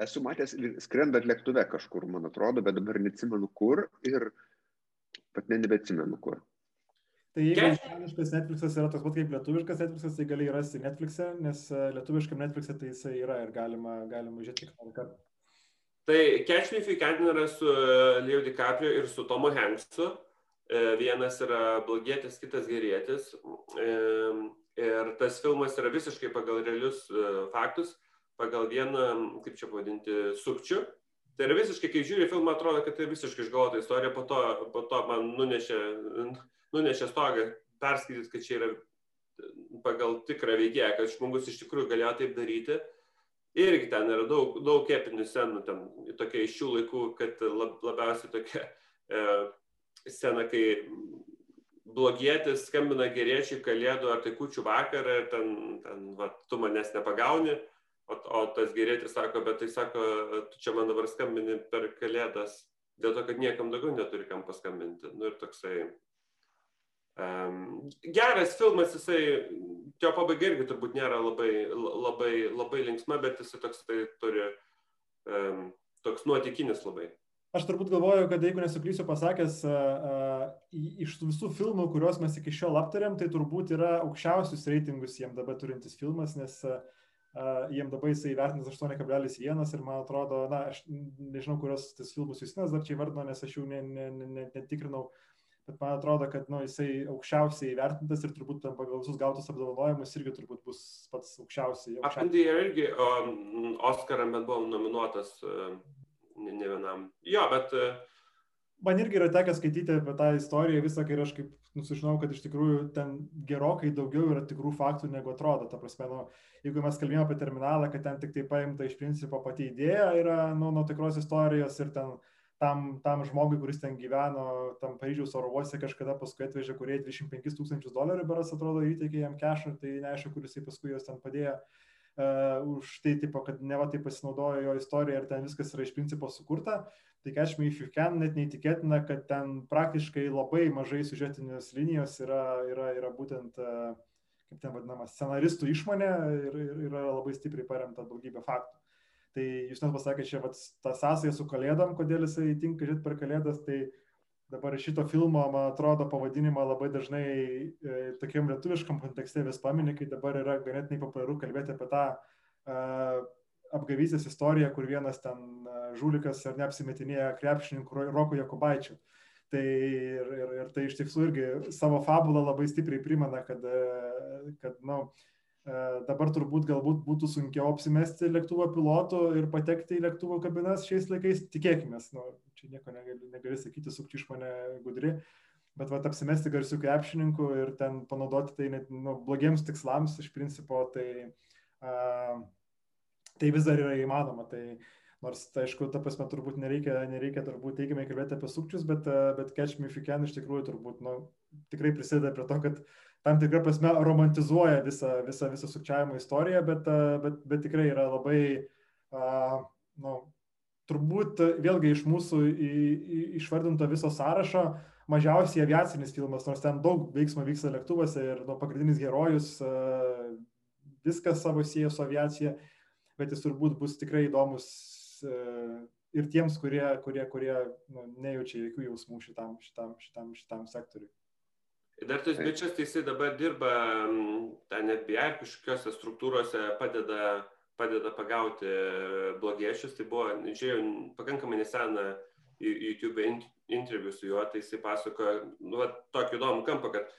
Esu matęs skrendant lėktuve kažkur, man atrodo, bet dabar neatsimenu kur ir pat ne nebeatsimenu kur. Tai jeigu ispaniškas Netflixas yra toks pat kaip lietuviškas Netflixas, tai gali rasti Netflix'e, nes e, lietuviškam Netflix'e tai jisai yra ir galima, galima žiūrėti kiekvieną kartą. Tai Catch Me If You Can yra su e, Leo DiCaprio ir su Tomu Hanksu. E, vienas yra blogietis, kitas gerėtis. E, ir tas filmas yra visiškai pagal realius e, faktus pagal vieną, kaip čia pavadinti, sukčių. Tai yra visiškai, kai žiūri filmą, atrodo, kad tai visiškai išgalvota istorija, po to, po to man nunešė, nunešė stogą perskaityti, kad čia yra pagal tikrą veikėją, kad žmogus iš tikrųjų galėjo taip daryti. Irgi ten yra daug, daug epinių scenų, ten tokia iš šių laikų, kad lab, labiausiai tokia e, scena, kai blogietis skambina geriečiai kalėdų ar tai kučių vakarą ir ten, ten va, tu manęs nepagauni, o, o tas gerėtis sako, bet tai sako, tu čia man dabar skambini per kalėdas, dėl to, kad niekam daugiau neturi kam paskambinti. Nu ir toksai Um, geras filmas, jisai, jo pabaiga irgi turbūt nėra labai, labai, labai linksma, bet jisai toks tai turi, um, toks nuotikinis labai. Aš turbūt galvoju, kad jeigu nesuklysiu pasakęs, iš visų filmų, kuriuos mes iki šiol aptarėm, tai turbūt yra aukščiausius reitingus jiem dabar turintis filmas, nes jiem dabar jisai įvertintas 8,1 ir man atrodo, na, aš nežinau, kurios tas filmus Justinas dar čia įvardino, nes aš jų netikrinau. Ne, ne, ne, bet man atrodo, kad nu, jisai aukščiausiai įvertintas ir turbūt pagal visus gautus apdovanojimus irgi turbūt bus pats aukščiausiai. aukščiausiai. Apandija irgi um, Oskaram, bet buvo nominuotas uh, ne, ne vienam. Jo, bet... Uh, Man irgi yra tekę skaityti apie tą istoriją visą, kai aš kaip nusižinau, kad iš tikrųjų ten gerokai daugiau yra tikrų faktų, negu atrodo. Ta prasme, nu, jeigu mes kalbėjome apie terminalą, kad ten tik tai paimta iš principo pati idėja yra nu, nuo tikros istorijos ir ten tam, tam žmogui, kuris ten gyveno, tam Paryžiaus oro uoste kažkada paskui atvežė, kurie 25 tūkstančius dolerių beras atrodo įteikė jam kešą, tai neaišku, kuris jisai paskui jos ten padėjo. Uh, už tai, tipo, kad ne va tai pasinaudojo jo istorija ir ten viskas yra iš principo sukurta. Tai Catch Me If You Can net neįtikėtina, kad ten praktiškai labai mažai sužetinės linijos yra, yra, yra būtent, uh, kaip ten vadinama, scenaristų išmonė ir, ir yra labai stipriai paremta daugybė faktų. Tai jūs net pasakėte, čia vat, ta sąsaja su kalėdom, kodėl jisai tinka žiūrėti per kalėdas, tai dabar šito filmo, man atrodo, pavadinimą labai dažnai e, tokiam lietuviškam kontekste vis paminė, kai dabar yra ganėtinai populiaru kalbėti apie tą e, apgavystės istoriją, kur vienas ten e, žulikas ar neapsimetinėja krepšininkų Roko Jokubaičių. Tai ir, ir, ir tai iš tiesų irgi savo fabulą labai stipriai primena, kad, e, kad nu, E, dabar turbūt galbūt būtų sunkiau apsimesti lėktuvo pilotu ir patekti į lėktuvo kabinas šiais laikais, tikėkime, nu, čia nieko negali, negali sakyti, sukti iš mane gudri, bet vat, apsimesti garsių krepšininkų ir ten panaudoti tai net nu, blogiems tikslams iš principo, tai, a, tai vis dar yra įmanoma. Tai, nors, tai, aišku, ta prasme, turbūt nereikia, nereikia turbūt teigiamai kalbėti apie sukčius, bet, bet Catch Me If You Can iš tikrųjų turbūt nu, tikrai prisideda prie to, kad uh, tam tikrą prasme romantizuoja visą, visą, visą sukčiavimo istoriją, bet, bet, bet tikrai yra labai, uh, nu, turbūt vėlgi iš mūsų į, į, išvardinto viso sąrašo mažiausiai aviacinis filmas, nors ten daug veiksmo vyksta lėktuvose ir nu, pagrindinis herojus uh, viskas savo sieja su aviacija, bet jis turbūt bus tikrai įdomus uh, ir tiems, kurie, kurie, kurie nu, nejaučia jokių jausmų šitam, šitam, šitam, šitam sektoriui. Dar tas bičias, tai jisai dabar dirba ten FBI kažkokiose struktūrose, padeda, padeda pagauti blogiešius. Tai buvo, žiūrėjau, pakankamai neseną YouTube interviu su juo, tai jisai pasakojo, nu, va, tokį įdomų kampą, kad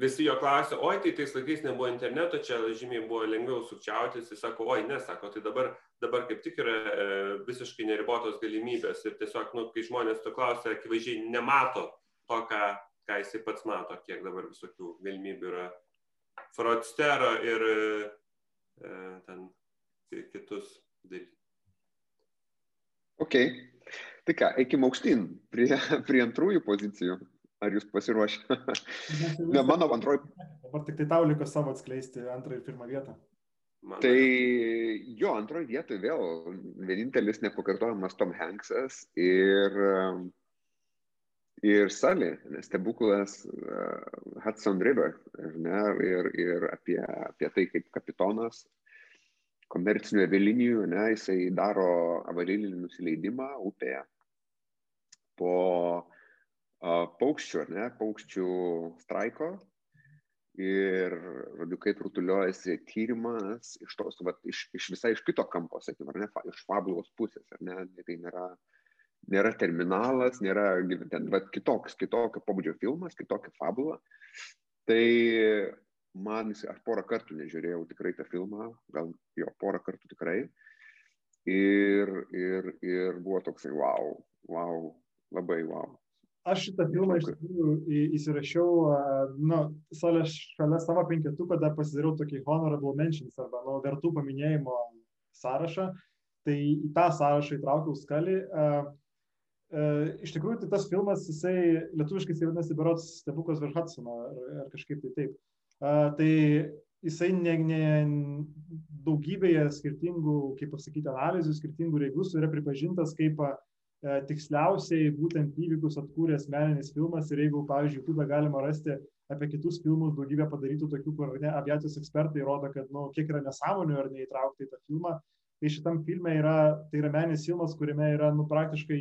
visi jo klausė, oi, tai tais laikais nebuvo interneto, čia žymiai buvo lengviau sukčiauti, jis sako, oi, nesako, tai dabar, dabar kaip tik yra e, visiškai neribotos galimybės. Ir tiesiog, nu, kai žmonės to klausia, akivaizdžiai nemato to, ką, ką jisai pats mato, kiek dabar visokių galimybių yra. Fraudstero ir e, ten kitus daryti. Ok. Tai ką, eikim aukštyn prie, prie antrųjų pozicijų. Ar jūs pasiruošę? ne, mano antroji. Dabar tik tai tau liko savo atskleisti antrą ir pirmą vietą. Man tai jo, antroji vietoje vėl vienintelis nepakartojamas Tom Hanksas ir ir Sally, stebuklas uh, Hudson River, ne, ir, ir apie, apie tai, kaip kapitonas komercinių avialinijų, ne, jisai daro avarinį nusileidimą upėje po uh, paukščių, ne, paukščių straiko. Ir, žodžiu, kaip rutuliuojasi tyrimas iš tos, va, iš, iš visai iš kito kampo, sakykime, ne, iš fabulos pusės, ar ne, tai nėra uh, nėra terminalas, nėra ten, va, kitoks, kitokio pobūdžio filmas, kitokia fabula. Tai man jis, aš porą kartų nežiūrėjau tikrai tą filmą, gal jo porą kartų tikrai. Ir, ir, ir buvo toksai, wow, wow, labai wow. Aš šitą filmą iš tikrųjų įsirašiau, nu, šalia savo penketuko dar pasidariau tokį honorable mentions arba, nu, vertų paminėjimo sąrašą. Tai į tą sąrašą įtraukiau skalį. Uh, uh, iš tikrųjų, tai tas filmas, jisai lietuviškai jisai vadinasi Berots stebuklas virš Hudsono ar, ar kažkaip tai taip. Tai jisai ne, ne daugybėje skirtingų, kaip pasakyti, analizių, skirtingų registrų yra pripažintas kaip uh, tiksliausiai būtent įvykius atkūręs meninis filmas ir jeigu, pavyzdžiui, YouTube galima rasti apie kitus filmus, daugybę padarytų tokių, kur ne, aviacijos ekspertai rodo, kad, na, nu, kiek yra nesąmonių ar neįtraukta į tą filmą, tai šitam filme yra, tai yra meninis filmas, kuriame yra, nu, praktiškai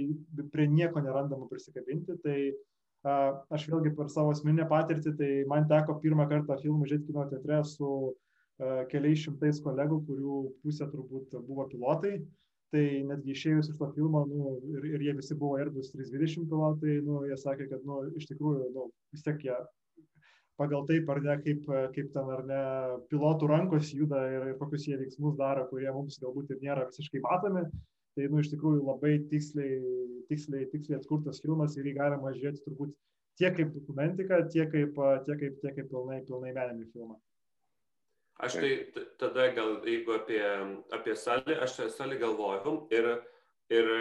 prie nieko nerandama prisikabinti, tai uh, aš vėlgi per savo asmeninę patirtį, tai man teko pirmą kartą filmą žiūrėti kino teatre su uh, keliais šimtais kolegų, kurių pusė turbūt buvo pilotai. Uh, tai netgi išėjus iš to filmo, nu, ir, ir jie visi buvo Airbus 320 pilotai, nu, jie sakė, kad nu, iš tikrųjų nu, vis tiek jie pagal taip ar ne, kaip, kaip ten ar ne, pilotų rankos juda ir, ir kokius jie veiksmus daro, kurie mums galbūt ir nėra visiškai matomi. Tai, nu, iš tikrųjų labai tiksliai, tiksliai, tiksliai atkurtas filmas ir jį galima žiūrėti turbūt tiek kaip dokumentiką, tiek kaip, tiek kaip, tiek kaip pilnai, pilnai meninį filmą. Aš tai tada gal, jeigu apie, apie salį, aš salį galvojau ir, ir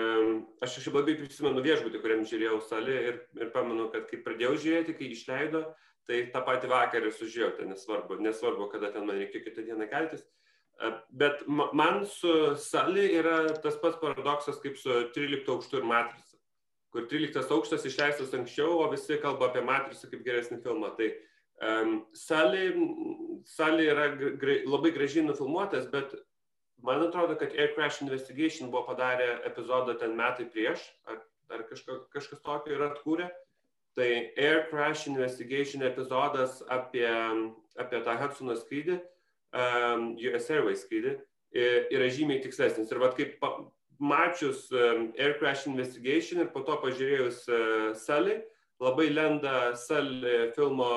aš kažkaip labai prisimenu viešbutį, kuriam žiūrėjau salį ir, ir pamenu, kad kai pradėjau žiūrėti, kai išleido, tai tą patį vakarą sužiūrėjau, tai nesvarbu, nesvarbu, kada ten man reikėjo kitą dieną keltis. Bet man su salį yra tas pats paradoksas kaip su 13 aukštu ir matrica, kur 13 aukštas išleistas anksčiau, o visi kalba apie matricą kaip geresnį filmą. Tai, Um, salė, salė yra gra, labai gražiai nufilmuotas, bet man atrodo, kad Air Crash Investigation buvo padarę epizodą ten metai prieš, ar, ar kažka, kažkas tokio yra atkūrę. Tai Air Crash Investigation epizodas apie, apie tą Hudsono skrydį, US Airways skrydį, yra žymiai tikslesnis. Ir vad kaip mačius um, Air Crash Investigation ir po to pažiūrėjus uh, Sully, labai lenda Sully filmo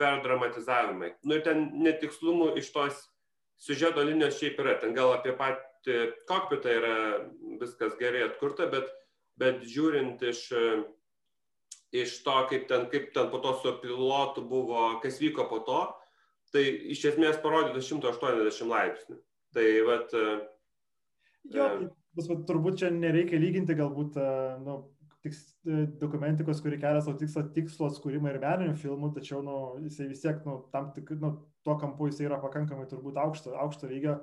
perdramatizavimai. Nu ir ten netikslumų iš tos siužeto linijos šiaip yra. Ten gal apie patį kokpitą yra viskas gerai atkurta, bet, bet žiūrint iš, iš to, kaip ten, kaip ten po to su pilotu buvo, kas vyko po to, tai iš esmės parodyta 180 laipsnių. Tai vat. Jo, tai, turbūt čia nereikia lyginti galbūt, nu, tiks, e, dokumentikos, kuri kelia savo tikslą tikslo atskūrimą ir meninių filmų, tačiau nu, jisai vis tiek nu, tam tik, nu, tuo kampu jisai yra pakankamai turbūt aukšto, aukšto lygio.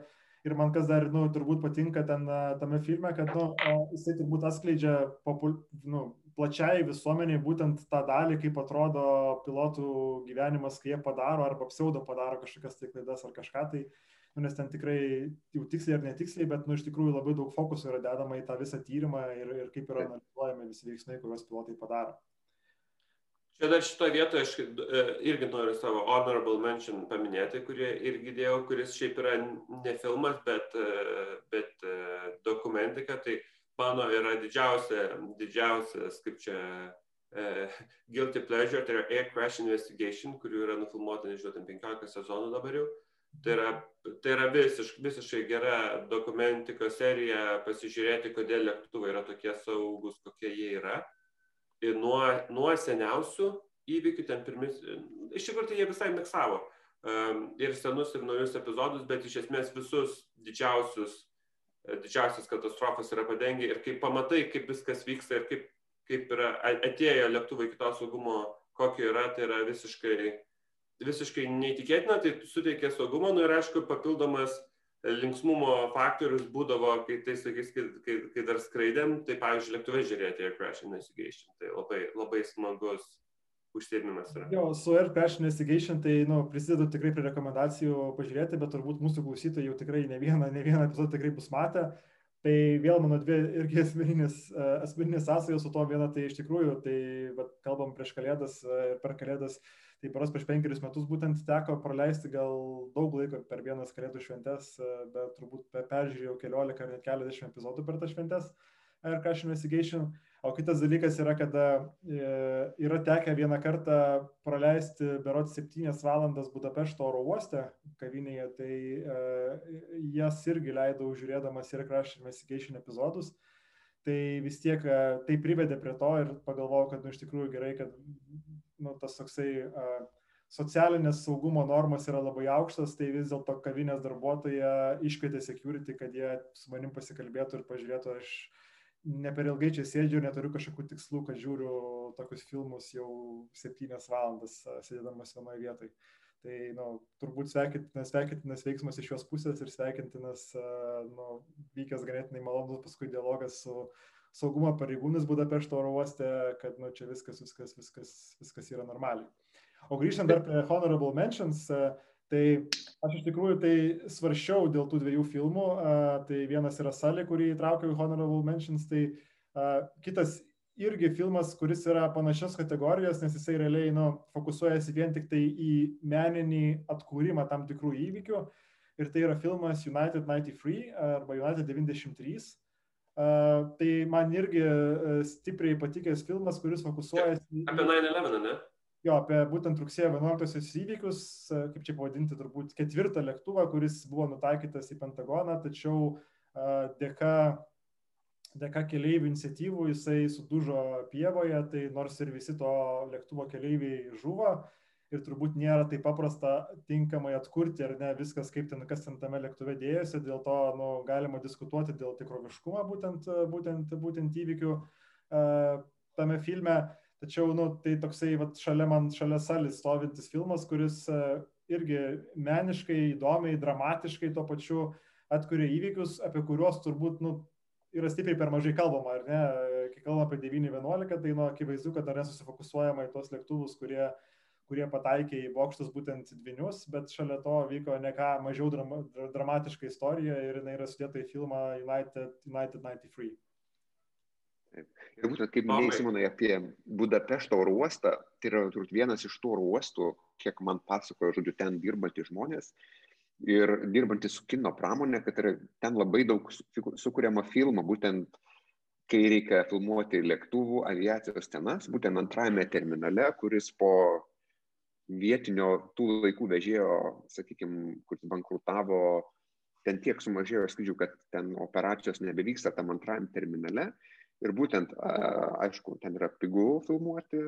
Ir man kas dar, nu, turbūt patinka ten e, tame filme, kad, nu, jisai turbūt atskleidžia popul, nu, plačiai visuomeniai būtent tą dalį, kaip atrodo pilotų gyvenimas, kai jie padaro arba pseudo padaro kažkokias tai klaidas ar kažką. Tai, uh, nu, nes ten tikrai jau tiksliai ar netiksliai, bet nu, iš tikrųjų labai daug fokusų yra dedama į tą visą tyrimą ir, ir kaip yra analizuojami visi veiksmai, kuriuos pilotai padaro. Čia dar šitoje vietoje aš e, irgi noriu savo honorable mention paminėti, kurie irgi dėjau, kuris šiaip yra ne filmas, bet, e, bet e, dokumentika. Tai mano yra didžiausia, didžiausias, kaip čia, uh, Guilty Pleasure, tai yra Air Crash Investigation, kurių yra nufilmuota, nežinau, 15 sezonų dabar jau. Tai yra, tai yra visiš, visiškai gera dokumentikos serija pasižiūrėti, kodėl lėktuvai yra tokie saugus, kokie jie yra. Ir nuo, nuo seniausių įvykių ten pirmis, iš tikrųjų tai jie visai miksavo um, ir senus, ir naujus epizodus, bet iš esmės visus didžiausius, didžiausias katastrofas yra padengę ir kai pamatai, kaip viskas vyksta ir kaip, kaip yra atėjo lėktuvai kitos saugumo, kokio yra, tai yra visiškai visiškai neįtikėtina, tai suteikia saugumą, nu ir aišku, papildomas linksmumo faktorius būdavo, kai tai sakys, kai, kai, kai dar skraidėm, tai pavyzdžiui, lėktuvai žiūrėti Air Crash Investigation. Tai labai, labai smagus užsiemimas yra. Jo, su Air Crash Investigation tai nu, prisidedu tikrai prie rekomendacijų pažiūrėti, bet turbūt mūsų klausytojai jau tikrai ne vieną, ne vieną epizodą tikrai bus matę. Tai vėl mano dvi irgi asmeninės, asmeninės sąsajos su to viena, tai iš tikrųjų, tai va, kalbam prieš kalėdas ir per kalėdas uh, tai paros prieš penkerius metus būtent teko praleisti gal daug laiko per vienas kalėdų šventes, e, bet turbūt peržiūrėjau keliolika ar net keliasdešimt epizodų per tas šventes Air Crash Investigation. O kitas dalykas yra, kad e, yra tekę vieną kartą praleisti berot 7 valandas Budapešto oro uoste kavinėje, tai e, jas irgi leidau žiūrėdamas ir Crash Investigation epizodus. Tai vis tiek e, tai privedė prie to ir pagalvojau, kad nu, iš tikrųjų gerai, kad nu, tas toksai socialinės saugumo normos yra labai aukštas, tai vis dėlto kavinės darbuotoja iškvietė security, kad jie su manim pasikalbėtų ir pažiūrėtų, aš ne per ilgai čia sėdžiu ir neturiu kažkokių tikslų, kad žiūriu tokius filmus jau septynias valandas sėdėdamas vienoje vietoje. Tai nu, turbūt sveikintinas, sveikintinas veiksmas iš jos pusės ir sveikintinas nu, vykęs ganėtinai malonus paskui dialogas su saugumo pareigūnus Budapešto oro uoste, kad nu, čia viskas, viskas, viskas, viskas yra normaliai. O grįžtant dar prie Honorable Mentions, Tai aš iš tikrųjų tai svaršiau dėl tų dviejų filmų. Tai vienas yra Salė, kurį įtraukiau į Honorable Mentions, tai kitas irgi filmas, kuris yra panašios kategorijos, nes jisai realiai nu, fokusuojasi vien tik tai į meninį atkūrimą tam tikrų įvykių. Ir tai yra filmas United 93 arba United 93. Uh, tai man irgi uh, stipriai patikęs filmas, kuris fokusuojasi. Apie 9-11, ne? Jo, apie būtent rugsėjo 11-osios įvykius, e, kaip čia pavadinti, turbūt ketvirtą lėktuvą, kuris buvo nutaikytas į Pentagoną, tačiau e, dėka, dėka keleivių iniciatyvų jisai sudužo pievoje, tai nors ir visi to lėktuvo keleiviai žuvo ir turbūt nėra taip paprasta tinkamai atkurti ar ne viskas, kaip ten, kas ten tame lėktuve dėjosi, dėl to nu, galima diskutuoti dėl tikroviškumo būtent, būtent, būtent įvykių uh, tame filme. Tačiau, nu, tai toksai vat, šalia man, šalia salis stovintis filmas, kuris e, irgi meniškai, įdomiai, dramatiškai tuo pačiu atkuria įvykius, apie kuriuos turbūt, nu, yra stipriai per mažai kalbama, ar ne? Kai kalbame apie 911, tai nu, akivaizdu, kad dar nesusifokusuojama į tos lėktuvus, kurie, kurie pataikė į bokštus būtent dvinius, bet šalia to vyko ne ką mažiau drama, dramatiška istorija ir jinai yra sudėta į filmą United, United 93. Ir būtent kaip minėjai, Simonai, apie Budapešto oro uostą, tai yra turbūt vienas iš tų oro uostų, kiek man pasakojo, žodžiu, ten dirbantys žmonės ir dirbantys su kino pramonė, kad yra ten labai daug sukūriama filmų, būtent kai reikia filmuoti lėktuvų, aviacijos scenas, būtent antrajame terminale, kuris po vietinio tų laikų vežėjo, sakykime, kuris bankrutavo, ten tiek sumažėjo skrydžių, kad ten operacijos nebevyksta tam antrajam terminale Ir būtent, aišku, ten yra pigu filmuoti,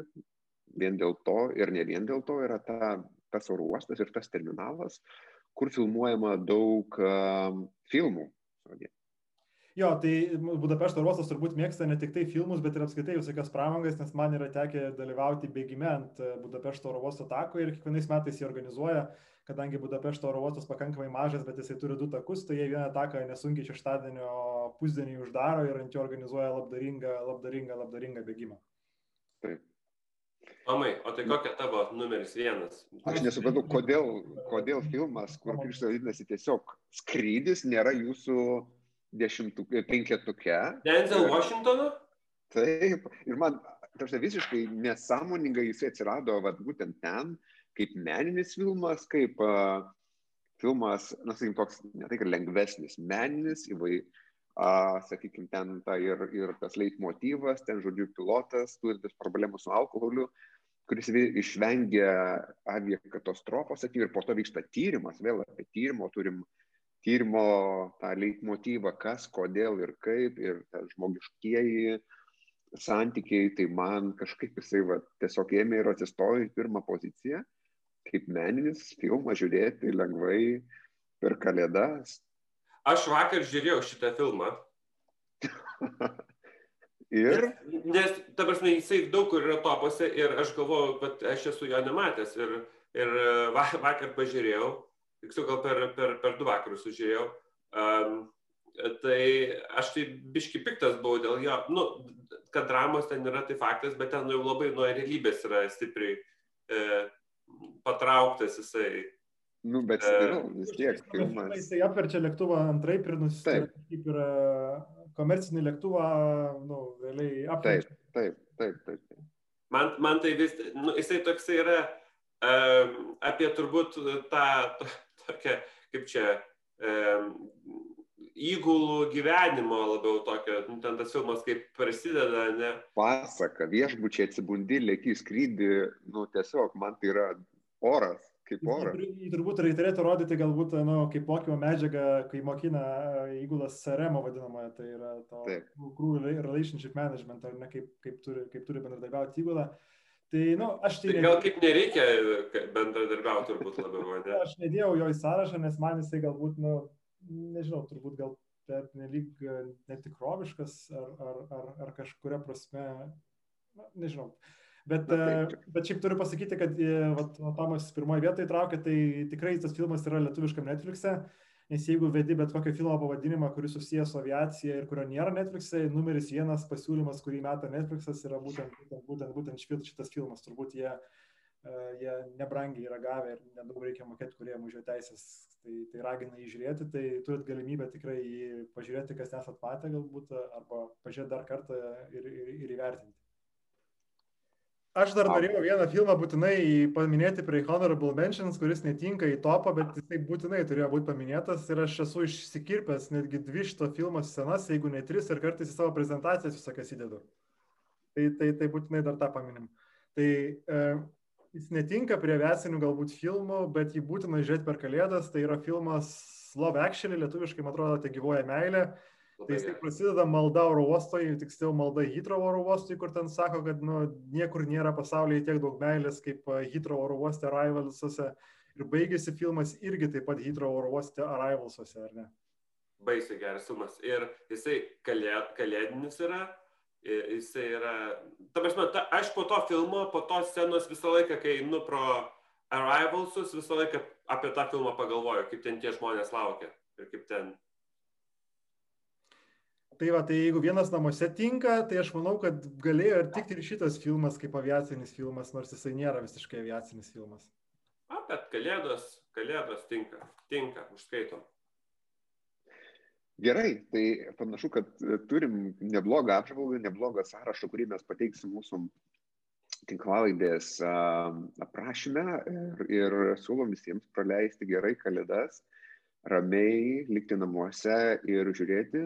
vien dėl to ir ne vien dėl to yra ta, tas oro uostas ir tas terminalas, kur filmuojama daug filmų. Jo, tai Budapešto uostas turbūt mėgsta ne tik tai filmus, bet ir apskaitai visokias pramogas, nes man yra tekę dalyvauti bėgime ant Budapešto oro uosto tako ir kiekvienais metais jį organizuoja kadangi Budapešto oro uostas pakankamai mažas, bet jisai turi du takus, tai jie vieną taką nesunkiai šeštadienio pusdienį uždaro ir ant jo organizuoja labdaringą, labdaringą, labdaringą bėgimą. Taip. Tomai, o tai kokia tavo numeris vienas? Aš nesupratau, kodėl, kodėl filmas, kur Kristau vadinasi tiesiog skrydis, nėra jūsų dešimtukė, penketuke. Denzel Washingtono? Taip, ir man, tarsi visiškai nesąmoningai jisai atsirado, vat, būtent ten, kaip meninis filmas, kaip uh, filmas, na, sakykim, toks, ne tai, kad lengvesnis, meninis, įvai, uh, sakykim, ten ta ir, ir tas leitmotyvas, ten, žodžiu, pilotas, turintis problemų su alkoholiu, kuris išvengia aviakatastrofos, sakykim, ir po to vyksta tyrimas, vėl apie tyrimo turim tyrimo tą leitmotyvą, kas, kodėl ir kaip, ir žmogiškieji santykiai, tai man kažkaip jisai va, tiesiog ėmė ir atsistojo į pirmą poziciją kaip meninis filmas žiūrėti lengvai per kalėdas. Aš vakar žiūrėjau šitą filmą. ir? Nes, nes, ta prasme, jisai daug kur yra topose ir aš galvoju, kad aš esu jo nematęs. Ir, ir vakar pažiūrėjau, tiksliau gal per, per, per du vakarus žiūrėjau. Um, tai aš tai biški piktas buvau dėl jo, nu, kad dramos ten yra, tai faktas, bet ten jau labai nuo realybės yra stipriai e, patrauktas jisai. Nu, bet stilau, vis tiek filmas. Jisai apverčia lėktuvą antraip ir nusipirka kaip ir komercinį lėktuvą, nu, realiai apverčia. Taip, taip, taip. taip. Man, man tai vis, nu, jisai toksai yra um, apie turbūt tą to, tokią, kaip čia, um, įgulų gyvenimo labiau tokio, nu, ten tas filmas kaip prasideda, ne? Pasaka, viešbučiai atsibundi, lėki skrydį, nu tiesiog man tai yra oras, kaip oras. Jį turbūt tai turėtų rodyti galbūt, nu, kaip mokymo medžiaga, kai mokina įgulas CRM vadinamąją, tai yra to crew relationship management, ar ne, kaip, kaip, turi, kaip turi bendradarbiauti įgulą. Tai, nu, aš tai... tai gal kaip nereikia bendradarbiauti turbūt labiau, ne? Aš nedėjau jo į sąrašą, nes man jisai galbūt, nu, nežinau, turbūt gal per nelik netikroviškas ar, ar, ar, ar kažkuria prasme, na, nežinau. Bet, bet šiaip turiu pasakyti, kad vat, Tomas pirmoje vietoje įtraukė, tai tikrai tas filmas yra lietuviškam Netflix'e, nes jeigu vedi bet kokio filmo pavadinimą, kuris susijęs su aviacija ir kurio nėra Netflix'e, numeris vienas pasiūlymas, kurį meta Netflix'as, yra būtent, būtent, būtent, šitas filmas. Turbūt jie, jie nebrangiai yra gavę ir nedaug reikia mokėti, kurie mažiau teisės, tai, tai ragina jį žiūrėti, tai turit galimybę tikrai pažiūrėti, kas nesat matę galbūt, arba pažiūrėti dar kartą ir, ir, ir įvertinti. Aš dar norėjau vieną filmą būtinai paminėti prie Honorable Mentions, kuris netinka į topą, bet jisai būtinai turėjo būti paminėtas ir aš esu išsikirpęs netgi dvi šito filmo scenas, jeigu ne tris ir kartais į savo prezentacijas visokias įdedu. Tai, tai, tai būtinai dar tą paminim. Tai e, jis netinka prie vesinių galbūt filmų, bet jį būtina žiūrėti per kalėdas. Tai yra filmas Love Actually, lietuviškai, man atrodo, tai gyvoja meilė. Tai jis taip prasideda malda oro uostoj, tiksliau malda Hitro oro uostoj, kur ten sako, kad nu, niekur nėra pasaulyje tiek daug meilės kaip Hitro oro uoste Arrivalsuose. Ir baigėsi filmas irgi taip pat Hitro oro uoste Arrivalsuose, ar ne? Baisiai geras filmas. Ir jisai kalė, kalėdinis yra, jisai yra... Ta prasme, ta, aš po to filmo, po tos scenos visą laiką, kai einu pro Arrivalsus, visą laiką apie tą filmą pagalvoju, kaip ten tie žmonės laukia ir kaip ten Tai va, tai jeigu vienas namuose tinka, tai aš manau, kad galėjo ir tikti ir šitas filmas kaip aviacinis filmas, nors jisai nėra visiškai aviacinis filmas. A, bet kalėdos, kalėdos tinka, tinka, užskaitom. Gerai, tai panašu, kad turim neblogą apžvalgą, neblogą sąrašą, kurį mes pateiksim mūsų tinklalaidės aprašyme ir, ir siūlom visiems praleisti gerai kalėdas, ramiai likti namuose ir žiūrėti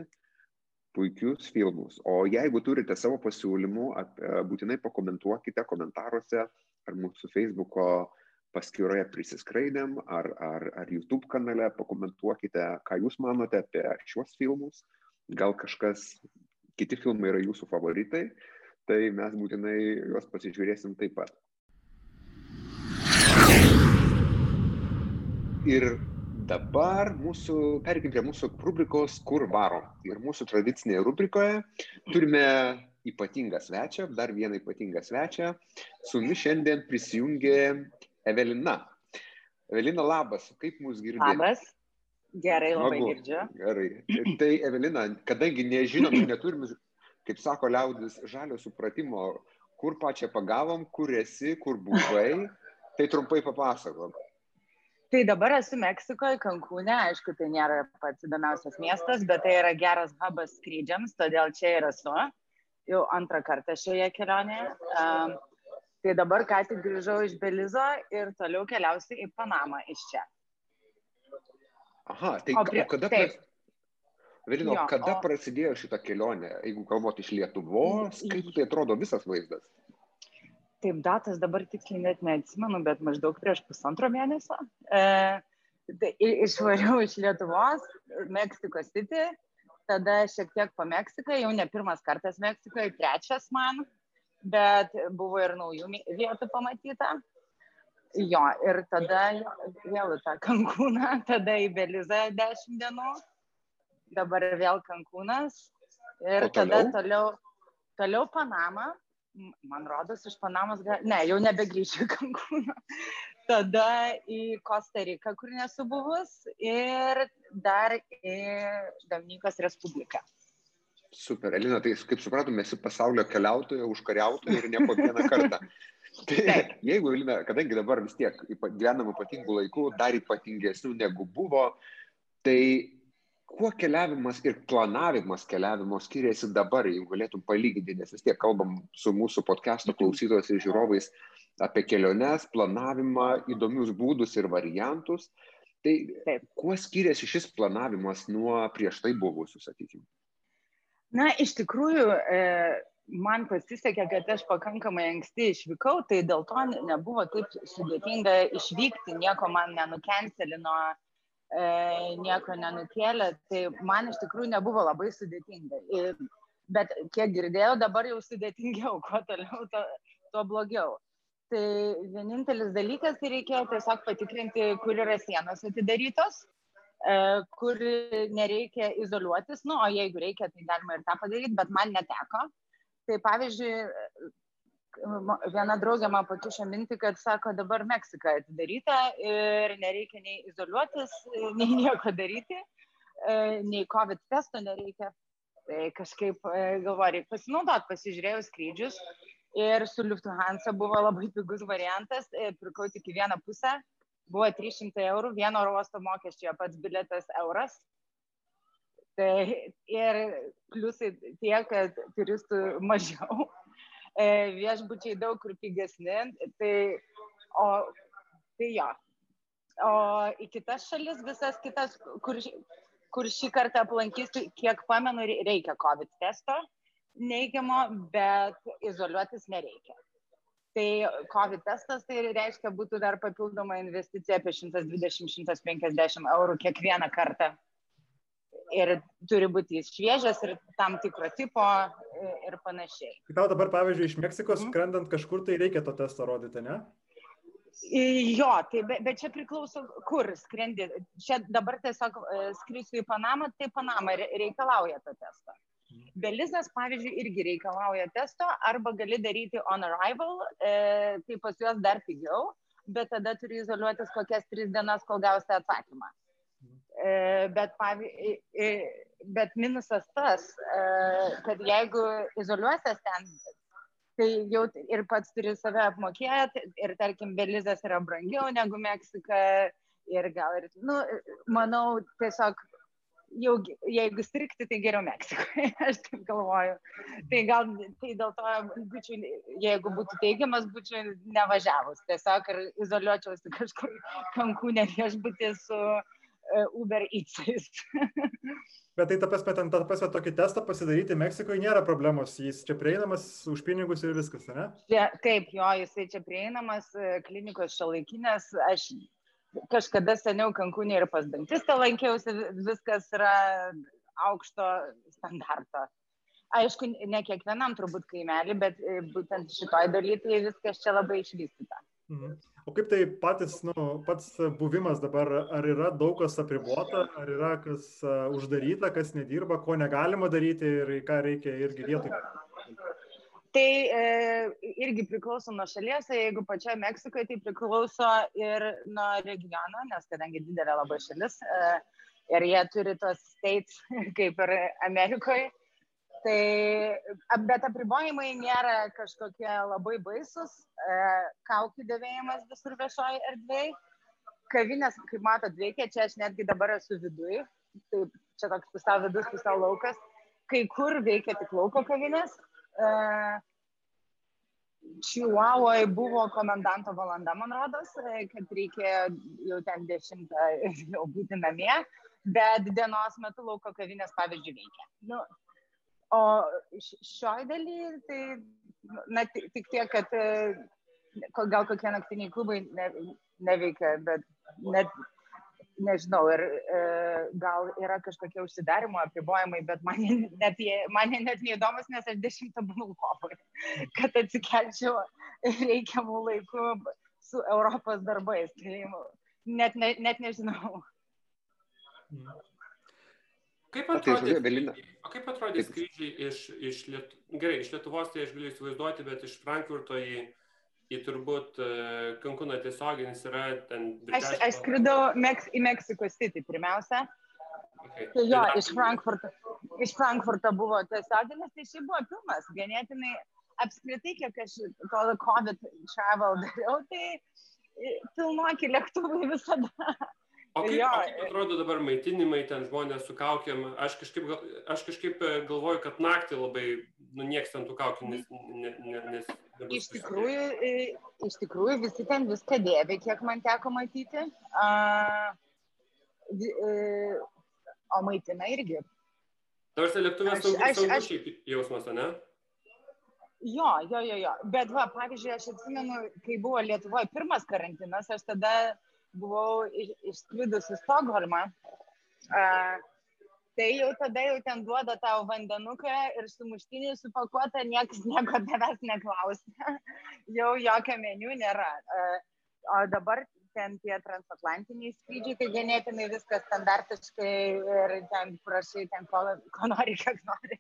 puikius filmus. O jeigu turite savo pasiūlymų, būtinai pakomentuokite komentaruose ar mūsų Facebook'o paskyroje prisiskraidėm, ar, ar, ar YouTube kanale pakomentuokite, ką jūs manote apie šiuos filmus. Gal kažkas, kiti filmai yra jūsų favoritai, tai mes būtinai juos pasižiūrėsim taip pat. Ir dabar mūsų, perkim prie mūsų rubrikos Kur varom. Ir mūsų tradicinėje rubrikoje turime ypatingą svečią, dar vieną ypatingą svečią. Su mumis šiandien prisijungė Evelina. Evelina, labas, kaip mūsų girdite? Labas, gerai, labai Smagu. girdžiu. Gerai. Tai Evelina, kadangi nežinom, neturim, kaip sako liaudis, žalio supratimo, kur pačią pagavom, kur esi, kur buvai, tai trumpai papasakom. Tai dabar esu Meksikoje, Kankūne, aišku, tai nėra pats įdomiausias miestas, bet tai yra geras hubas skrydžiams, todėl čia ir esu, jau antrą kartą šioje kelionėje. Um, tai dabar ką tik grįžau iš Belizo ir toliau keliausiu į Panamą iš čia. Aha, tai o, prie, o kada, taip, Vėlino, jo, kada o... prasidėjo šitą kelionę, jeigu kalbot iš Lietuvos, kaip tai atrodo visas vaizdas? taip datas dabar tiksliai net neatsimenu, bet maždaug prieš pusantro mėnesio. E, tai išvariau iš Lietuvos, Meksikos City, tada šiek tiek po Meksiką, jau ne pirmas kartas Meksikoje, trečias man, bet buvo ir naujų vietų pamatyta. Jo, ir tada vėl į tą Kankūną, tada į Belizą 10 dienų, dabar vėl Kankūnas ir tada toliau, toliau Panama, man rodos, iš Panamos, ne, jau nebegrįšiu į Kankūną. Tada į Kosta Riką, kur nesu buvus, ir dar į Dominikos Respubliką. Super, Elina, tai kaip supratome, esi pasaulio keliautoja, užkariautoja ir ne po vieną kartą. Tai jeigu, Elina, kadangi dabar vis tiek gyvenam ypatingų laikų, dar ypatingesnių negu buvo, tai kuo keliavimas ir planavimas keliavimo skiriasi dabar, jeigu galėtum palyginti, nes vis tiek kalbam su mūsų podcast'o klausytojais ir žiūrovais apie keliones, planavimą, įdomius būdus ir variantus. Tai Taip. kuo skiriasi šis planavimas nuo prieš tai buvusių, sakykime? Na, iš tikrųjų, e, man pasisekė, kad aš pakankamai anksti išvykau, tai dėl to nebuvo taip sudėtinga išvykti, nieko man nenukencelino, e, nieko nenukėlė, tai man iš tikrųjų nebuvo labai sudėtinga. Bet kiek girdėjau, dabar jau sudėtingiau, kuo toliau, to, tuo blogiau. Tai vienintelis dalykas, tai reikėjo tiesiog patikrinti, kur yra sienos atidarytos, kur nereikia izoliuotis, nu, o jeigu reikia, tai galima ir tą padaryti, bet man neteko. Tai pavyzdžiui, viena draugė man pakišo mintį, kad sako, dabar Meksika atidaryta ir nereikia nei izoliuotis, nei nieko daryti, nei COVID testo nereikia. Tai kažkaip e, galvoju, reikia pasinaudoti, pasižiūrėjau skrydžius ir su Lufthansa buvo labai pigus variantas, e, pirkau tik į vieną pusę, buvo 300 eurų, vieno oro uosto mokesčio pats biletas euras. Tai ir pliusai tie, kad turistų mažiau, e, viešbučiai daug kur pigesni, tai, o, tai jo. O į kitas šalis, visas kitas, kur, kur šį kartą aplankysiu, kiek pamenu, reikia COVID testo neigiamo, bet izoliuotis nereikia. Tai COVID testas tai reiškia būtų dar papildoma investicija apie 120-150 eurų kiekvieną kartą. Ir turi būti jis šviežias ir tam tikro tipo ir panašiai. Kai tau dabar, pavyzdžiui, iš Meksikos mhm. skrendant kažkur, tai reikia to testo rodyti, ne? Jo, tai be, bet čia priklauso, kur skrendi. Čia dabar tiesiog e, skrisiu į Panamą, tai Panama reikalauja to testo. Belizas, pavyzdžiui, irgi reikalauja testo, arba gali daryti on arrival, e, tai pas juos dar pigiau, bet tada turi izoliuotis kokias tris dienas, kol gausi atsakymą. E, bet, pavyzdžiui, e, bet minusas tas, e, kad jeigu izoliuosies ten, tai jau ir pats turi save apmokėti ir tarkim, Belizas yra brangiau negu Meksika ir gal ir, nu, manau, tiesiog jau jeigu strikti, tai geriau Meksikoje, aš taip galvoju. Tai gal tai dėl to būčiau, jeigu būtų teigiamas, būčiau nevažiavus. Tiesiog ir izoliuočiausi kažkur kankūnė viešbutį su uh, Uber Eatsais. Bet tai ta prasme, ten ta prasme, tokį testą pasidaryti Meksikoje nėra problemos, jis čia prieinamas už pinigus ir viskas, ne? Ja, taip, jo, jisai čia prieinamas, e, klinikos šiolaikinės, aš kažkada seniau Kankūnė ir pas dantistą lankiausi, viskas yra aukšto standarto. Aišku, ne kiekvienam turbūt kaimelį, bet e, būtent šitoj daly tai viskas čia labai išvystyta. Mhm. O kaip tai patys, nu, pats buvimas dabar, ar yra daug kas apribuota, ar yra kas uh, uždaryta, kas nedirba, ko negalima daryti ir ką reikia irgi vietoj? Tai e, irgi priklauso nuo šalies, jeigu pačioje Meksikoje, tai priklauso ir nuo regiono, nes kadangi didelė labai šalis e, ir jie turi tos states kaip ir Amerikoje, tai bet apribojimai nėra kažkokie labai baisus, e, kaukių dėvėjimas visur viešoje erdvėje, kavinės, kaip matot, veikia, čia aš netgi dabar esu viduje, tai čia toks pusiau vidus, pusiau laukas, kai kur veikia tik lauko kavinės Čihuahuoje buvo komendanto valanda, man rodos, kad reikėjo jau ten dešimtą jau būti namie, bet dienos metu lauko kavinės, pavyzdžiui, veikia. Nu, o šioj daly, tai na, tik tiek, kad gal kokie naktiniai klubai ne, neveikia, bet net nežinau, ir e, gal yra kažkokie užsidarimo apribojimai, bet man, net, man net neįdomus, nes aš dešimtą buvau lovoje, kad atsikelčiau reikiamų laikų su Europos darbais. Tai net, ne, net nežinau. Kaip atrodė, o kaip atrodė skrydžiai iš, iš, Liet... Gerai, iš Lietuvos, tai aš galiu įsivaizduoti, bet iš Frankfurto į, į turbūt Kankuną e, tiesioginis yra ten. Aš, aš skridau Meks, į Meksiko City pirmiausia. Okay. Tai jo, iš Frankfurto, iš Frankfurto buvo tiesioginis, tai šiaip buvo pilnas, ganėtinai apskritai, kiek aš to COVID travel dariau, tai pilnuoki lėktuvai visada. O kaip, jo, o kaip atrodo dabar maitinimai, ten žmonės su kaukiam? Aš kažkaip, aš kažkaip e, galvoju, kad naktį labai, nu, nieks ten tų kaukių nes... Ne, ne, nes iš, tikrųjų, e, iš tikrųjų visi ten viską dėvi, kiek man teko matyti. A, o maitina irgi. Nors lėktuvės saugus jausmas, ne? Jo, jo, jo, jo. Bet, va, pavyzdžiui, aš atsimenu, kai buvo Lietuvoje pirmas karantinas, aš tada buvau išskridus į Stokholmą. Tai jau tada jau ten duoda tau vandenuką ir sumuštinį supakuotą, niekas nieko tavęs neklausia. jau jokio meniu nėra. O dabar ten tie transatlantiniai skrydžiai, tai ganėtinai viskas standartiškai ir ten prašai, ten ko, ko nori, kiek nori.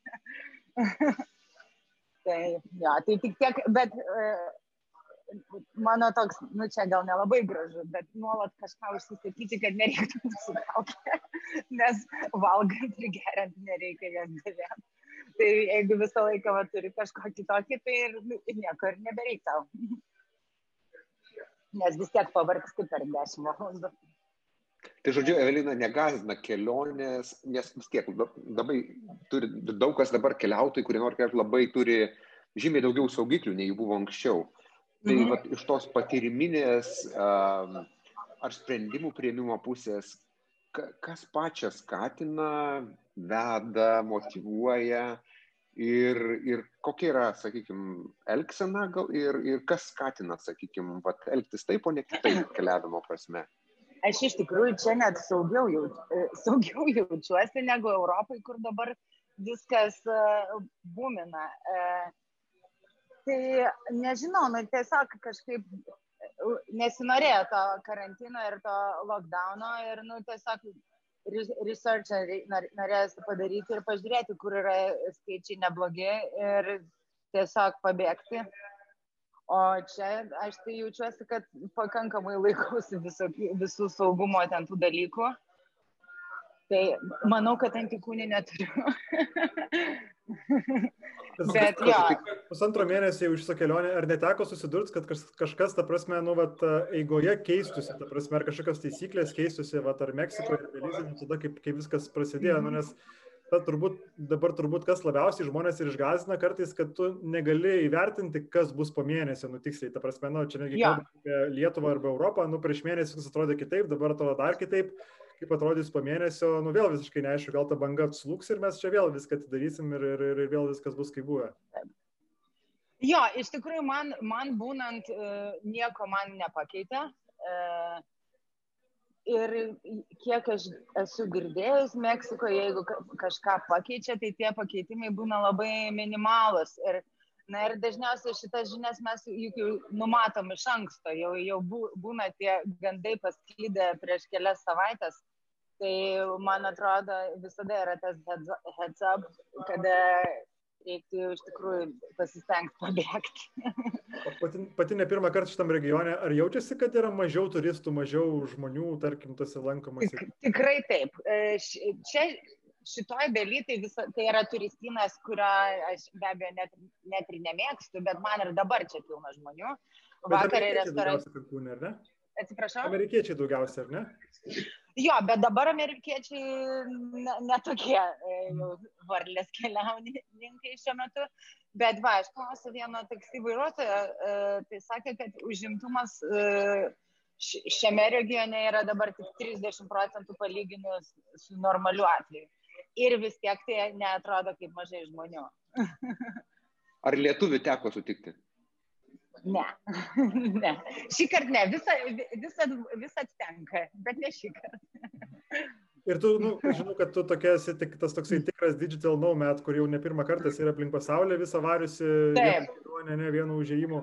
tai, jo, tai tik tiek, bet uh, mano toks, nu čia gal nelabai gražu, bet nuolat kažką užsisakyti, kad nereiktų nusitraukti, nes valgant ir geriant nereikia jas dėvėti. Tai jeigu visą laiką va, turi kažko kitokį, tai ir, nu, ir nieko ir nebereikia nes vis tiek pavargsti per 10 valandų. Tai žodžiu, Evelina negazina kelionės, nes vis tiek labai turi, daug kas dabar keliautojai, kurie nori keliauti, labai turi žymiai daugiau saugiklių, nei jų buvo anksčiau. Tai mhm. vat, iš tos patyriminės um, ar sprendimų prieimimo pusės, kas pačią skatina, veda, motivuoja, ir, ir kokia yra, sakykime, elgsena gal, ir, ir kas skatina, sakykime, elgtis taip, o ne kitaip keliavimo prasme. Aš iš tikrųjų čia net saugiau, jauč, e, saugiau jaučiuosi negu Europai, kur dabar viskas uh, būmina. Tai nežinau, nu tiesiog kažkaip nesinorėjo to karantino ir to lockdowno ir nu tiesiog researchą norėjosi padaryti ir pažiūrėti, kur yra skaičiai neblogi ir tiesiog pabėgti. O čia aš tai jaučiuosi, kad pakankamai laikausi visų, visų saugumo ten tų dalykų. Tai manau, kad antikūnį neturiu. Bet jo. Pusantro mėnesio jau šitą kelionę, ar neteko susidurti, kad kažkas, ta prasme, nu, vat, eigoje keistųsi, ta prasme, ar kažkokios taisyklės keistųsi, vat, ar Meksikoje, ar Belize, nu, tada kaip, kaip viskas prasidėjo, nu, nes ta, turbūt, dabar turbūt kas labiausiai žmonės ir išgazina kartais, kad tu negali įvertinti, kas bus po mėnesio, nu tiksliai, ta prasme, nu, čia netgi ja. apie Lietuvą arba Europą, nu prieš mėnesį viskas atrodė kitaip, dabar atrodo dar kitaip kaip atrodys po mėnesio, nu vėl visiškai neaišku, gal ta banga atslūks ir mes čia vėl viską atidarysim ir, ir, ir, vėl viskas bus kaip buvę. Jo, iš tikrųjų, man, man būnant, uh, nieko man nepakeitė. Uh, ir kiek aš esu girdėjus Meksikoje, jeigu kažką pakeičia, tai tie pakeitimai būna labai minimalus. Ir, na ir dažniausiai šitas žinias mes juk jau numatom iš anksto, jau, jau būna tie gandai pasklydę prieš kelias savaitės Tai man atrodo visada yra tas heads up, kada reiktų iš tikrųjų pasistengti pabėgti. pati, pati ne pirmą kartą šitam regione, ar jaučiasi, kad yra mažiau turistų, mažiau žmonių, tarkim, tose lankomas? Tik, tikrai taip. E, čia šitoj daly tai, visa, tai yra turistinas, kurio aš be abejo net, net ir nemėgstu, bet man ir dabar čia pilna žmonių. Vakar restoranas. Atsiprašau. Amerikiečiai daugiausia, ar ne? Jo, bet dabar amerikiečiai netokie ne, ne varlės keliauninkai šiuo metu. Bet va, aš klausiu vieno taksi vairuotojo, e, tai sakė, kad užimtumas e, šiame regione yra dabar tik 30 procentų palyginus su normaliu atveju. Ir vis tiek tai neatrodo kaip mažai žmonių. Ar lietuvių teko sutikti? Ne, ne. Šį kartą ne, visą, visą, visą tenka, bet ne šį kartą. Ir tu, nu, žinau, kad tu tokia esi tik tas toksai tikras digital nomad, kur jau ne pirmą kartą esi aplink pasaulį visą variusi, ne, ne vienu užėjimu.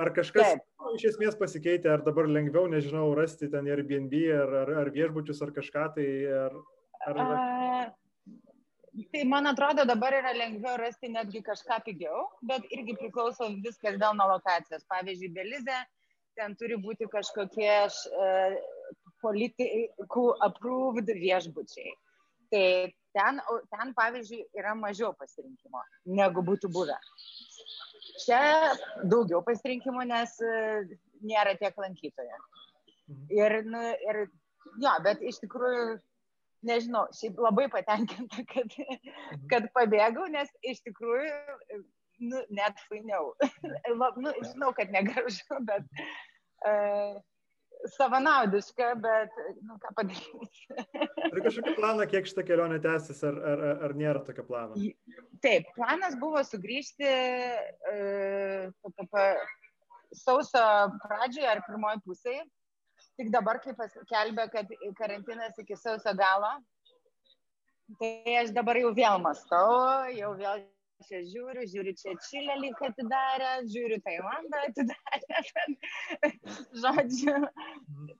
Ar kažkas Taip. iš esmės pasikeitė, ar dabar lengviau, nežinau, rasti ten Airbnb ar, ar, ar viešbučius ar kažką tai? Ar, ar... A, Tai man atrodo dabar yra lengviau rasti netgi kažką pigiau, bet irgi priklauso viskas dėl nuo lokacijos. Pavyzdžiui, Belize, ten turi būti kažkokie uh, politikų approved viešbučiai. Tai ten, ten, pavyzdžiui, yra mažiau pasirinkimo, negu būtų buvę. Čia daugiau pasirinkimo, nes uh, nėra tiek lankytojų. Mhm. Ir, nu, ir jo, bet iš tikrųjų nežinau, šiaip labai patenkinta, kad, mhm. kad pabėgau, nes iš tikrųjų, nu, net fainiau. nu, žinau, kad negražu, bet uh, savanaudiška, bet, nu, ką padarysi. Ar kažkokį planą, kiek šitą kelionę tęsis, ar, ar, ar nėra tokio plano? Taip, planas buvo sugrįžti uh, sausio pradžioje ar pirmoji pusėje. Tik dabar, kai paskelbė, kad karantinas iki sausio galo, tai aš dabar jau vėl mastau, jau vėl čia žiūriu, žiūriu čia Čilę lyg atidarę, žiūriu Tailandą atidarę. Žodžiu,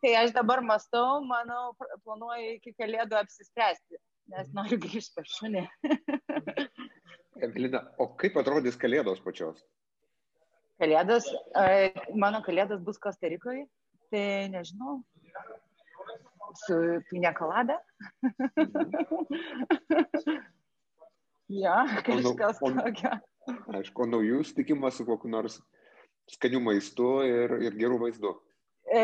tai aš dabar mastau, manau, planuoju iki kalėdų apsispręsti, nes noriu grįžti per šunį. Evelina, o kaip atrodys kalėdos pačios? Kalėdos, mano kalėdos bus Kostarikoje, tai nežinau, su pinekalada. Ja, kažkas tokio. Aišku, naujų sutikimą su kokiu nors skaniu maistu ir, ir gerų vaizdu. E,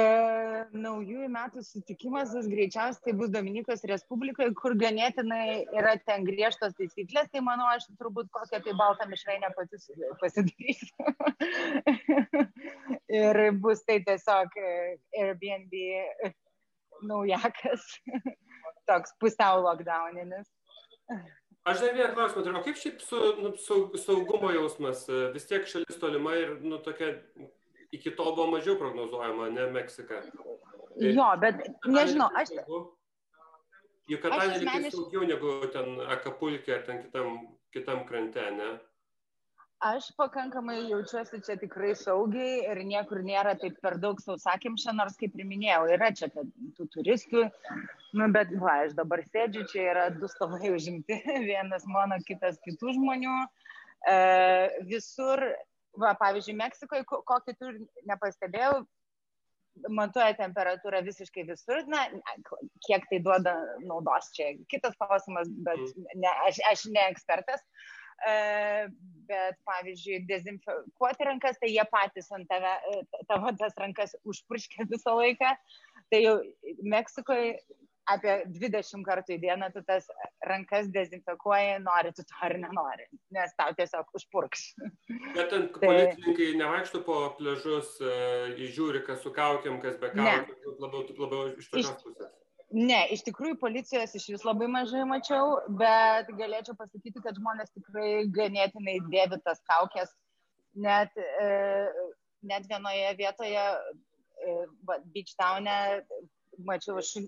naujųjų metų sutikimas greičiausiai tai bus Dominikos Respublikoje, kur ganėtinai yra ten griežtos taisyklės, tai manau, aš turbūt kokią tai baltą mišrainę pati pasidarysiu. ir bus tai tiesiog e, Airbnb naujakas, toks pusiau lockdowninis. Aš dar vieną klausimą turiu. O kaip šiaip su nu, saug, saugumo jausmas? Vis tiek šalis tolima ir nu, tokia iki to buvo mažiau prognozuojama, ne Meksika. Jo, bet nežinau, aš. Jukatanė lyg tai saugiau negu ten Akapulkė ar ten kitam, kitam krante, ne? aš pakankamai jaučiuosi čia tikrai saugiai ir niekur nėra taip per daug sausakimša, nors kaip ir minėjau, yra čia tų turistų, nu, bet va, aš dabar sėdžiu, čia yra du stalai užimti, vienas mano, kitas kitų žmonių. E, visur, va, pavyzdžiui, Meksikoje, kokį tu nepastebėjau, matuoja temperatūrą visiškai visur, na, kiek tai duoda naudos čia. Kitas klausimas, bet mm. ne, aš, aš ne ekspertas. Uh, bet pavyzdžiui, dezinfekuoti rankas, tai jie patys ant tave, tavo tas rankas užpurškia visą laiką. Tai jau Meksikoje apie 20 kartų į dieną tu tas rankas dezinfekuoji, nori tu to ar nenori, nes tau tiesiog užpurks. Bet ten tai... policininkai nevaikšto po pležus, uh, įžiūri, kas su kaukiam, kas be kaukiam, labiau, labiau iš tokios pusės. Ne, iš tikrųjų policijos iš vis labai mažai mačiau, bet galėčiau pasakyti, kad žmonės tikrai ganėtinai dėvi tas kaukės. Net, e, net vienoje vietoje, e, Beach Town'e, mačiau šun,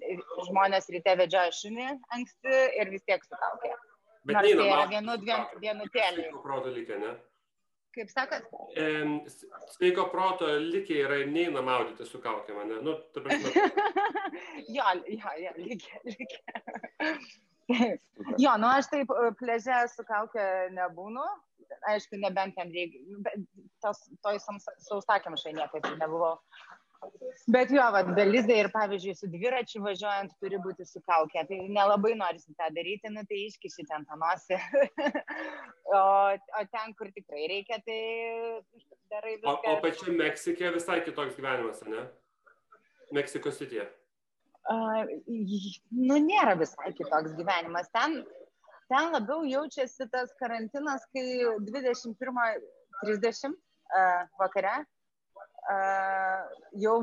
žmonės ryte vedžioja šunį anksti ir vis tiek su kaukė. Bet Nors tai yra vienu, dviem, vienu tėliu. Proto lygiai, ne? Kaip sakot? E, sveiko proto likiai yra neina maudyti su kaukė mane. Nu, jo, jo, jo, likiai, likiai. jo, nu aš taip e, pleže su kaukė nebūnu. Aišku, nebent ten reikia. Tos, toj sausakimšai niekada nebuvau. Bet jo, va, belizai ir pavyzdžiui, su dviračiu važiuojant turi būti su kaukė. Tai nelabai norisi tą daryti, nu tai iškiši ten tą nosį. o, o ten, kur tikrai reikia, tai darai viską. O, o pačiu Meksikė visai kitoks gyvenimas, ne? Meksikos sityje. Uh, nu, nėra visai kitoks gyvenimas. Ten, ten labiau jaučiasi tas karantinas, kai 21.30 uh, vakare jau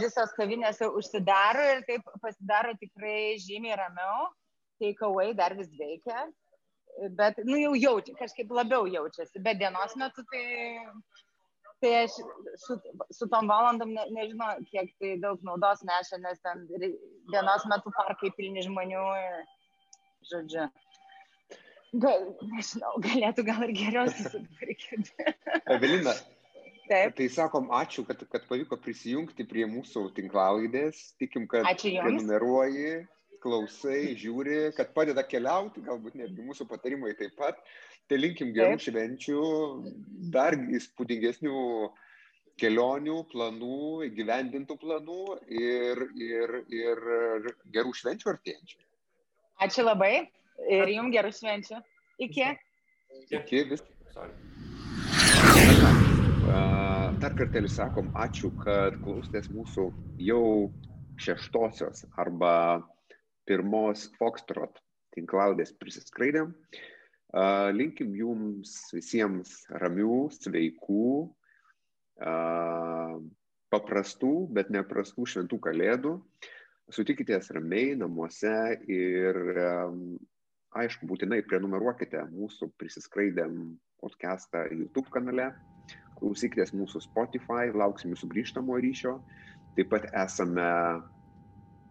visos kavinės užsidaro ir taip pasidaro tikrai žymiai ramiau, take away dar vis veikia, bet, nu, jau jaučia, kažkaip labiau jaučiasi, bet dienos metu tai, tai aš su, su tom valandom ne, nežinau, kiek tai daug naudos neša, nes ten dienos metu parkai pilni žmonių, žodžiu. Gal, nežinau, galėtų gal ir geriau susitvarkyti. Evelina, Taip. Tai sakom, ačiū, kad, kad pavyko prisijungti prie mūsų tinklalaidės. Tikim, kad prenumeruoji, klausai, žiūri, kad padeda keliauti, galbūt netgi mūsų patarimai taip pat. Tai linkim gerų taip. švenčių, dar įspūdingesnių kelionių, planų, įgyvendintų planų ir, ir, ir gerų švenčių artėjančių. Ačiū labai ir jums gerų švenčių. Iki. Iki vis. Sorry. Dar kartelį sakom ačiū, kad klausėtės mūsų jau šeštosios arba pirmos Foxtrot tinklaudės prisiskraidėm. Linkim jums visiems ramių, sveikų, paprastų, bet neprastų šventų kalėdų. Sutikitės ramiai namuose ir aišku, būtinai prenumeruokite mūsų prisiskraidėm podcastą YouTube kanale, klausykitės mūsų Spotify, lauksim jūsų grįžtamo ryšio. Taip pat esame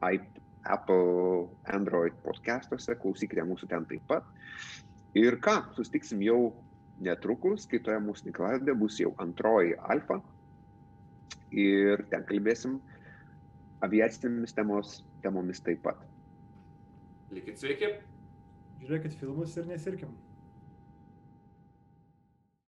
Apple, Android podcastuose, klausykite mūsų ten taip pat. Ir ką, sustiksim jau netrukus, kai toje mūsų tinklaladė bus jau antroji alfa. Ir ten kalbėsim aviacinėmis temos, temomis taip pat. Likit sveiki. Žiūrėkit filmus ir nesirkim.